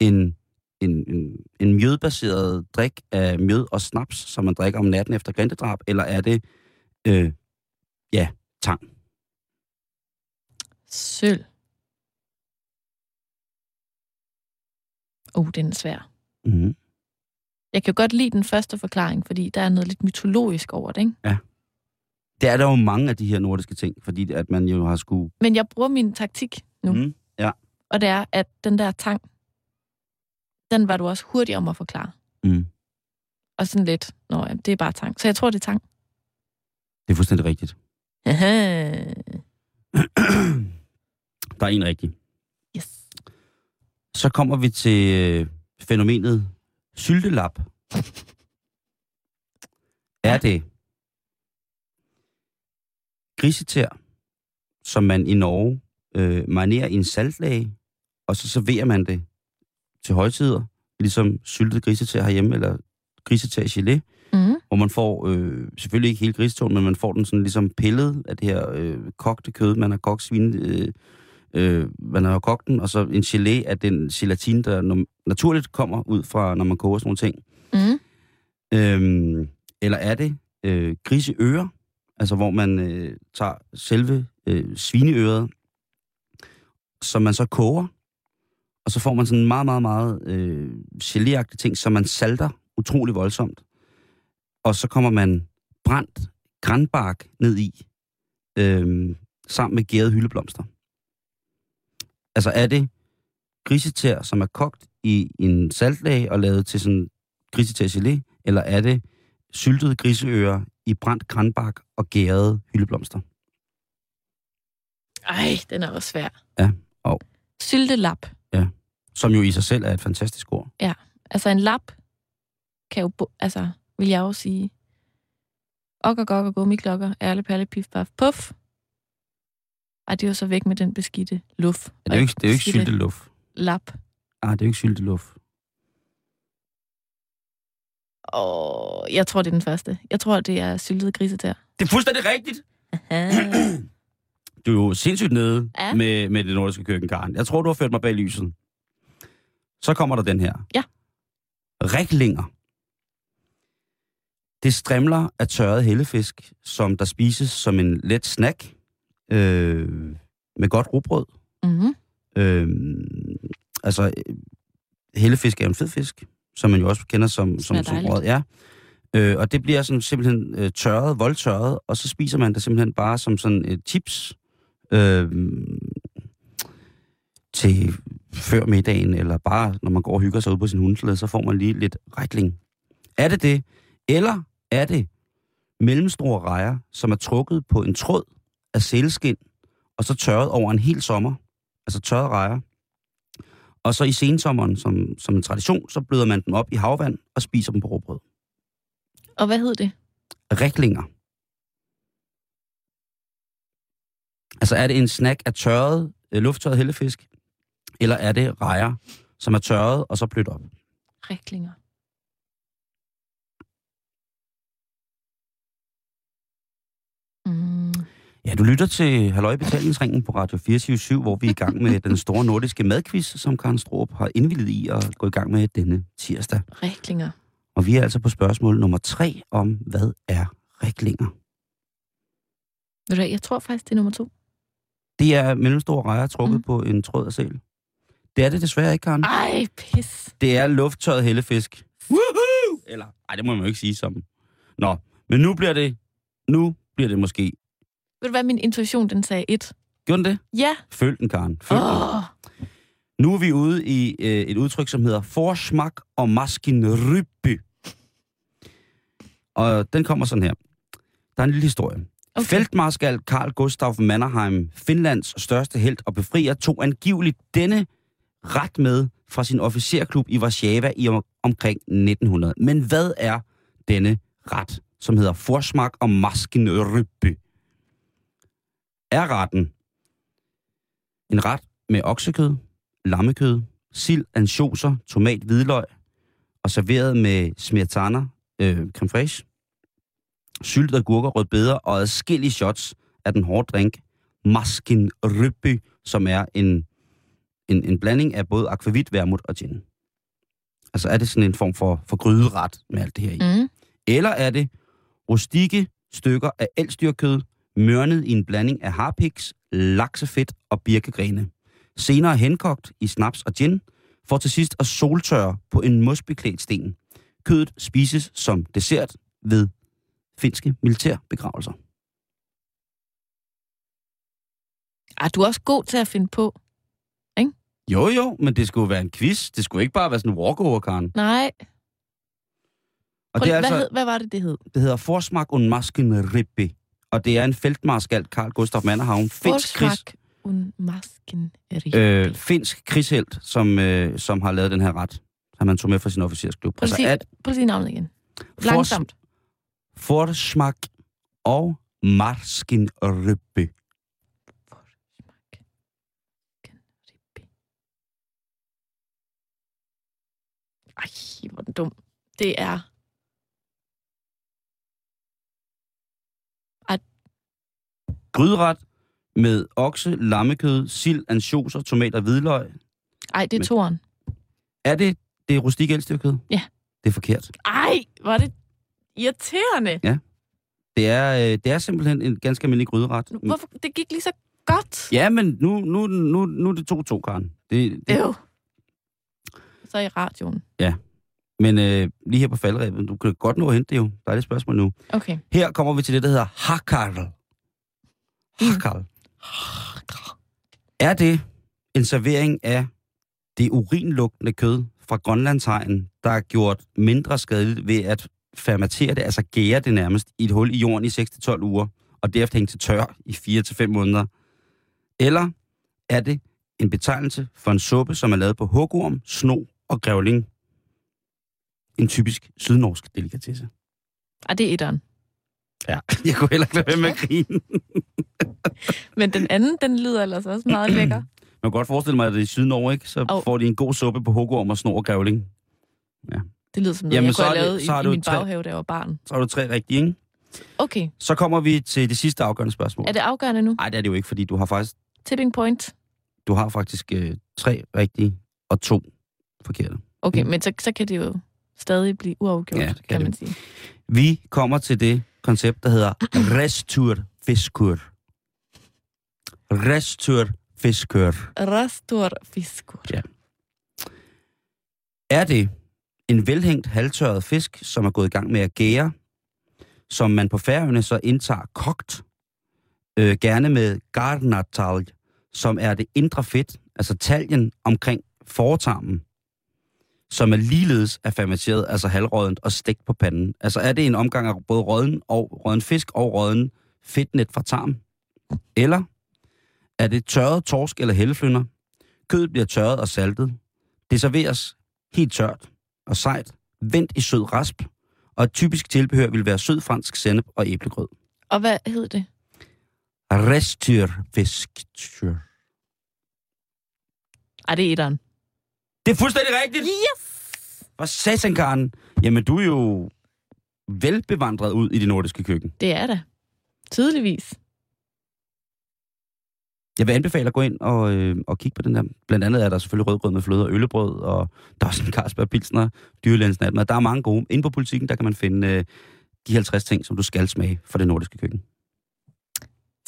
[SPEAKER 2] en, en, en, en mjødbaseret drik af mjød og snaps, som man drikker om natten efter grindedrab, eller er det, øh, ja, tang?
[SPEAKER 3] Sølv. Uh, den er svær.
[SPEAKER 2] Mm-hmm.
[SPEAKER 3] Jeg kan godt lide den første forklaring, fordi der er noget lidt mytologisk over det, ikke?
[SPEAKER 2] Det er der jo mange af de her nordiske ting, fordi at man jo har skulle...
[SPEAKER 3] Men jeg bruger min taktik nu,
[SPEAKER 2] Mm, ja.
[SPEAKER 3] og det er, at den der tang, den var du også hurtig om at forklare.
[SPEAKER 2] Mm.
[SPEAKER 3] Og sådan lidt, nå, jamen, det er bare tang. Så jeg tror, det er tang.
[SPEAKER 2] Det er fuldstændig rigtigt. Der er en rigtig.
[SPEAKER 3] Yes.
[SPEAKER 2] Så kommer vi til øh, fænomenet syltelap. Er det grisetær, som man i Norge øh, marinerer i en saltlage, og så serverer man det til højtider, ligesom syltet grisetær herhjemme, eller grisetær gelé,
[SPEAKER 3] Mm.
[SPEAKER 2] hvor man får, øh, selvfølgelig ikke hele grisetåen, men man får den sådan ligesom pillet af det her øh, kogte kød, man har kogt svin, øh, øh, man har kogt den, og så en gelé af den gelatin, der naturligt kommer ud fra, når man koger sådan nogle ting.
[SPEAKER 3] Mm.
[SPEAKER 2] Øhm, eller er det øh, griseører, altså hvor man øh, tager selve øh, svineøret, som man så koger, og så får man sådan en meget, meget, meget øh, geléagtig ting, som man salter utrolig voldsomt. Og så kommer man brændt granbark ned i, øh, sammen med gærede hyldeblomster. Altså er det grisetær, som er kogt i en saltlag og lavet til sådan grisetær gelé, eller er det syltede griseører i brændt granbark og gærede hyldeblomster?
[SPEAKER 3] Ej, den er også svær.
[SPEAKER 2] Ja, og-
[SPEAKER 3] Syltelap.
[SPEAKER 2] Som jo i sig selv er et fantastisk ord.
[SPEAKER 3] Altså en lap kan jo, altså, vil jeg jo sige, ok og gok og gummiklokker, ærle palle, pif, paf, puff. Ej, det er jo så væk med den beskidte luft.
[SPEAKER 2] Ja, det er jo ikke, det er jo ikke sylteluft.
[SPEAKER 3] Lap.
[SPEAKER 2] Ah, det er jo ikke sylteluft.
[SPEAKER 3] Og jeg tror, det er den første. Jeg tror, det er syltet grisetær.
[SPEAKER 2] Det er fuldstændig rigtigt! Du er jo sindssygt nede
[SPEAKER 3] Ja.
[SPEAKER 2] ja. med, med det nordiske køkken, Karen. Jeg tror, du har ført mig bag lyset. Så kommer der den her.
[SPEAKER 3] Ja.
[SPEAKER 2] Riklinger. Det strimler af tørret hellefisk, som der spises som en let snack øh, med godt rugbrød.
[SPEAKER 3] mm-hmm.
[SPEAKER 2] Øh, altså, hellefisk er en fed fisk, som man jo også kender som, som, som brød. Ja. Øh, og det bliver sådan simpelthen øh, tørret, voldtørret, og så spiser man det simpelthen bare som sådan et chips øh, til før middagen, eller bare når man går og hygger sig ud på sin hundesled, så får man lige lidt retling. Er det det? Eller er det mellemstore rejer, som er trukket på en tråd af sælskin, og så tørret over en hel sommer, altså tørret rejer. Og så i sensommeren, som, som en tradition, så bløder man dem op i havvand og spiser dem på råbrød.
[SPEAKER 3] Og hvad hed det?
[SPEAKER 2] Riklinger. Altså er det en snack af tørret, øh, lufttørret hellefisk, eller er det rejer, som er tørret og så blødt op?
[SPEAKER 3] Riklinger. Mm.
[SPEAKER 2] Ja, du lytter til Halløj Betalingsringen på Radio 24 hvor vi er i gang med den store nordiske madquiz, som Karen Stroop har indvildet i at gå i gang med denne tirsdag.
[SPEAKER 3] Riklinger.
[SPEAKER 2] Og vi er altså på spørgsmål nummer tre om, hvad er riklinger?
[SPEAKER 3] Ved du jeg tror faktisk, det er nummer to.
[SPEAKER 2] Det er mellemstore rejer trukket
[SPEAKER 3] Mm.
[SPEAKER 2] på en tråd af sæl. Det er det desværre ikke, Karen.
[SPEAKER 3] Ej, pis.
[SPEAKER 2] Det er lufttørret hellefisk. Woohoo! Eller, ej, det må man jo ikke sige som. Nå, men nu bliver det, nu bliver det måske.
[SPEAKER 3] Ved du hvad, min intuition, den sagde et.
[SPEAKER 2] Gjorde den det?
[SPEAKER 3] Ja.
[SPEAKER 2] Følg den, Karen. Følg den.
[SPEAKER 3] Åh.
[SPEAKER 2] Nu er vi ude i øh, et udtryk, som hedder Forsmak og Maskinrybby. Og den kommer sådan her. Der er en lille historie.
[SPEAKER 3] Okay.
[SPEAKER 2] Feltmarskal Karl Gustav Mannerheim, Finlands største held og befrier, tog angiveligt denne ret med fra sin officerklub i Warszawa i om, omkring 1900. Men hvad er denne ret, som hedder forsmak og maskenrybbe? Er retten en ret med oksekød, lammekød, sild, ansjoser, tomat, hvidløg og serveret med smirtana, øh, creme fraiche, syltede agurker, rødbeder og adskillige shots af den hårde drink Maskin Rybby, som er en, en, en blanding af både akvavit, vermut og gin. Altså er det sådan en form for, for gryderet med alt det her i?
[SPEAKER 3] Mm.
[SPEAKER 2] Eller er det rustikke stykker af elstyrkød, mørnet i en blanding af harpiks, laksefedt og birkegrene. Senere henkogt i snaps og gin, for til sidst at soltørre på en mosbeklædt sten. Kødet spises som dessert ved finske militærbegravelser.
[SPEAKER 3] Ah, du er også god til at finde på.
[SPEAKER 2] Jo, jo, men det skulle være en quiz. Det skulle ikke bare være sådan en walkover, Karen.
[SPEAKER 3] Nej.
[SPEAKER 2] Og
[SPEAKER 3] Prøv,
[SPEAKER 2] det, er
[SPEAKER 3] hvad,
[SPEAKER 2] altså,
[SPEAKER 3] hed, hvad var det, det hed?
[SPEAKER 2] det hedder Forsmak und Maskenribbe. Og det er en feltmarskal, Karl Gustav Mannerhavn, finsk, krig,
[SPEAKER 3] Forsmak und Masken
[SPEAKER 2] øh, finsk krigshelt, som, øh, som har lavet den her ret, som han tog med fra sin officersklub.
[SPEAKER 3] Prøv at sige-
[SPEAKER 2] at
[SPEAKER 3] Prøv at sige navnet igen. Langsomt.
[SPEAKER 2] Forsmak og Maskenribbe.
[SPEAKER 3] Ej, hvor dum. Det er...
[SPEAKER 2] Gryderet med okse, lammekød, sild, ansjoser, tomater hvidløg.
[SPEAKER 3] Ej, det er toren.
[SPEAKER 2] Er det det er rustik elstyrkød?
[SPEAKER 3] Ja.
[SPEAKER 2] Det er forkert.
[SPEAKER 3] Ej, var det irriterende.
[SPEAKER 2] Det er, øh, det er simpelthen en ganske almindelig gryderet.
[SPEAKER 3] Hvorfor? Det gik lige så godt.
[SPEAKER 2] Ja, men nu, nu, nu, nu er det 2-2, Karen. Det, det,
[SPEAKER 3] Øv. Så i radioen.
[SPEAKER 2] men øh, lige her på faldrebet, du kan godt nå at hente det jo. Der er det spørgsmål nu.
[SPEAKER 3] Okay.
[SPEAKER 2] Her kommer vi til det, der hedder hakkarl. Hakal. Er det en servering af det urinlugtende kød fra Grønlandshegn, der er gjort mindre skadeligt ved at fermentere det, altså gære det nærmest i et hul i jorden i 6-12 uger, og derefter hænge til tør i 4-5 måneder? Eller er det en betegnelse for en suppe, som er lavet på hugorm, sno og grævling? En typisk sydnorsk delikatesse.
[SPEAKER 3] Er det er etteren.
[SPEAKER 2] Ja, jeg kunne heller ikke lade være med at grine.
[SPEAKER 3] Men den anden, den lyder ellers også meget lækker.
[SPEAKER 2] Man kan godt forestille mig, at det er i Sydnorge, ikke? Så
[SPEAKER 3] Au.
[SPEAKER 2] får de en god suppe på hugorm og snor og grævling.
[SPEAKER 3] Det lyder som noget,
[SPEAKER 2] Jamen,
[SPEAKER 3] jeg kunne have lavet i,
[SPEAKER 2] så
[SPEAKER 3] i min
[SPEAKER 2] tre-
[SPEAKER 3] baghave, da jeg var barn.
[SPEAKER 2] Så har du tre rigtige, ikke?
[SPEAKER 3] Okay.
[SPEAKER 2] Så kommer vi til det sidste afgørende spørgsmål.
[SPEAKER 3] Er det afgørende nu?
[SPEAKER 2] Nej, det er det jo ikke, fordi du har faktisk,
[SPEAKER 3] Tipping point?
[SPEAKER 2] du har faktisk øh, tre rigtige og to forkerte.
[SPEAKER 3] Okay,
[SPEAKER 2] Mm.
[SPEAKER 3] men så, så kan det jo stadig blive uafgjort,
[SPEAKER 2] Ja,
[SPEAKER 3] ja,
[SPEAKER 2] kan
[SPEAKER 3] kan,
[SPEAKER 2] det.
[SPEAKER 3] man sige.
[SPEAKER 2] Vi kommer til det koncept, der hedder resturfiskur. Resturfiskur.
[SPEAKER 3] Rastor fiskur.
[SPEAKER 2] Ja. Er det en velhængt halvtørret fisk, som er gået i gang med at gære, som man på færøerne så indtager kogt, øh, gerne med garnatal, som er det indre fedt, altså taljen omkring fortarmen, som er ligeledes er fermenteret, altså halvrådent og stegt på panden. Altså er det en omgang af både råden og råden fisk og råden fedtnet fra tarm? Eller er det tørret torsk eller helleflynder? Kødet bliver tørret og saltet. Det serveres helt tørt og sejt, vendt i sød rasp, og et typisk tilbehør vil være sød fransk sennep og æblegrød.
[SPEAKER 3] Og hvad hed det?
[SPEAKER 2] Restyrfisk.
[SPEAKER 3] Ej, det er etteren.
[SPEAKER 2] Det er fuldstændig rigtigt!
[SPEAKER 3] Yes!
[SPEAKER 2] Og satan, Karen. Jamen, du er jo velbevandret ud i det nordiske køkken.
[SPEAKER 3] Det er det. Tydeligvis.
[SPEAKER 2] Jeg vil anbefale at gå ind og, øh, og kigge på den der. Blandt andet er der selvfølgelig rødgrød med fløde og øllebrød, og der er også en Carlsberg Pilsner, dyrlægens natmad. Der er mange gode. Inde på politikken, der kan man finde øh, de 50 ting, som du skal smage for det nordiske køkken.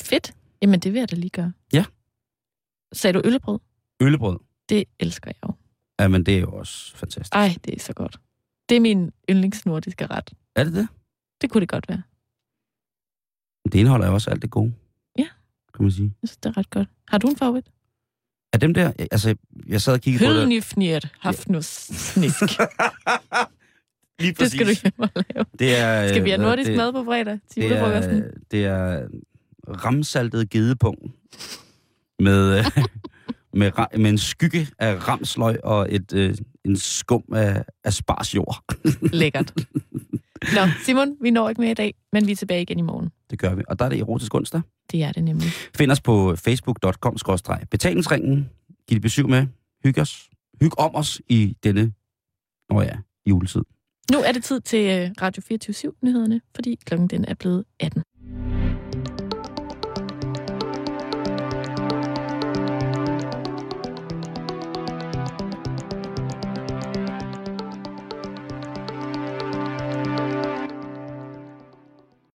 [SPEAKER 3] Fedt. Jamen, det vil jeg da lige gøre.
[SPEAKER 2] Ja.
[SPEAKER 3] Sagde du øllebrød?
[SPEAKER 2] Øllebrød,
[SPEAKER 3] Det elsker jeg jo.
[SPEAKER 2] Jamen det er jo også fantastisk.
[SPEAKER 3] Ej, det er så godt. Det er min yndlingsnordiske ret.
[SPEAKER 2] Er det det?
[SPEAKER 3] Det kunne det godt være.
[SPEAKER 2] Det indeholder jo også alt det gode.
[SPEAKER 3] Ja.
[SPEAKER 2] Kan man sige.
[SPEAKER 3] Jeg synes, det er ret godt. Har du en favorit?
[SPEAKER 2] Er dem der, altså, jeg sad og kiggede på det.
[SPEAKER 3] Hølnifnir hafnus snisk.
[SPEAKER 2] Lige
[SPEAKER 3] Det skal du hjem og lave.
[SPEAKER 2] Det er,
[SPEAKER 3] Skal vi have
[SPEAKER 2] øh,
[SPEAKER 3] nordisk
[SPEAKER 2] det,
[SPEAKER 3] mad på fredag til
[SPEAKER 2] det
[SPEAKER 3] julefrokosten?
[SPEAKER 2] er, det er ramsaltet gedepung med, med, med en skygge af ramsløg og et, øh, en skum af, af sparsjord.
[SPEAKER 3] Lækkert. Nå, Simon, vi når ikke mere i dag, men vi er tilbage igen i morgen.
[SPEAKER 2] Det gør vi. Og der er det erotisk onsdag.
[SPEAKER 3] Det er det nemlig.
[SPEAKER 2] Find os på facebook.com-betalingsringen. Giv det besøg med. Hyg os. Hyg om os i denne, nå ja, juletid.
[SPEAKER 3] Nu er det tid til øh, Radio 24 nyhederne fordi klokken den er blevet 18.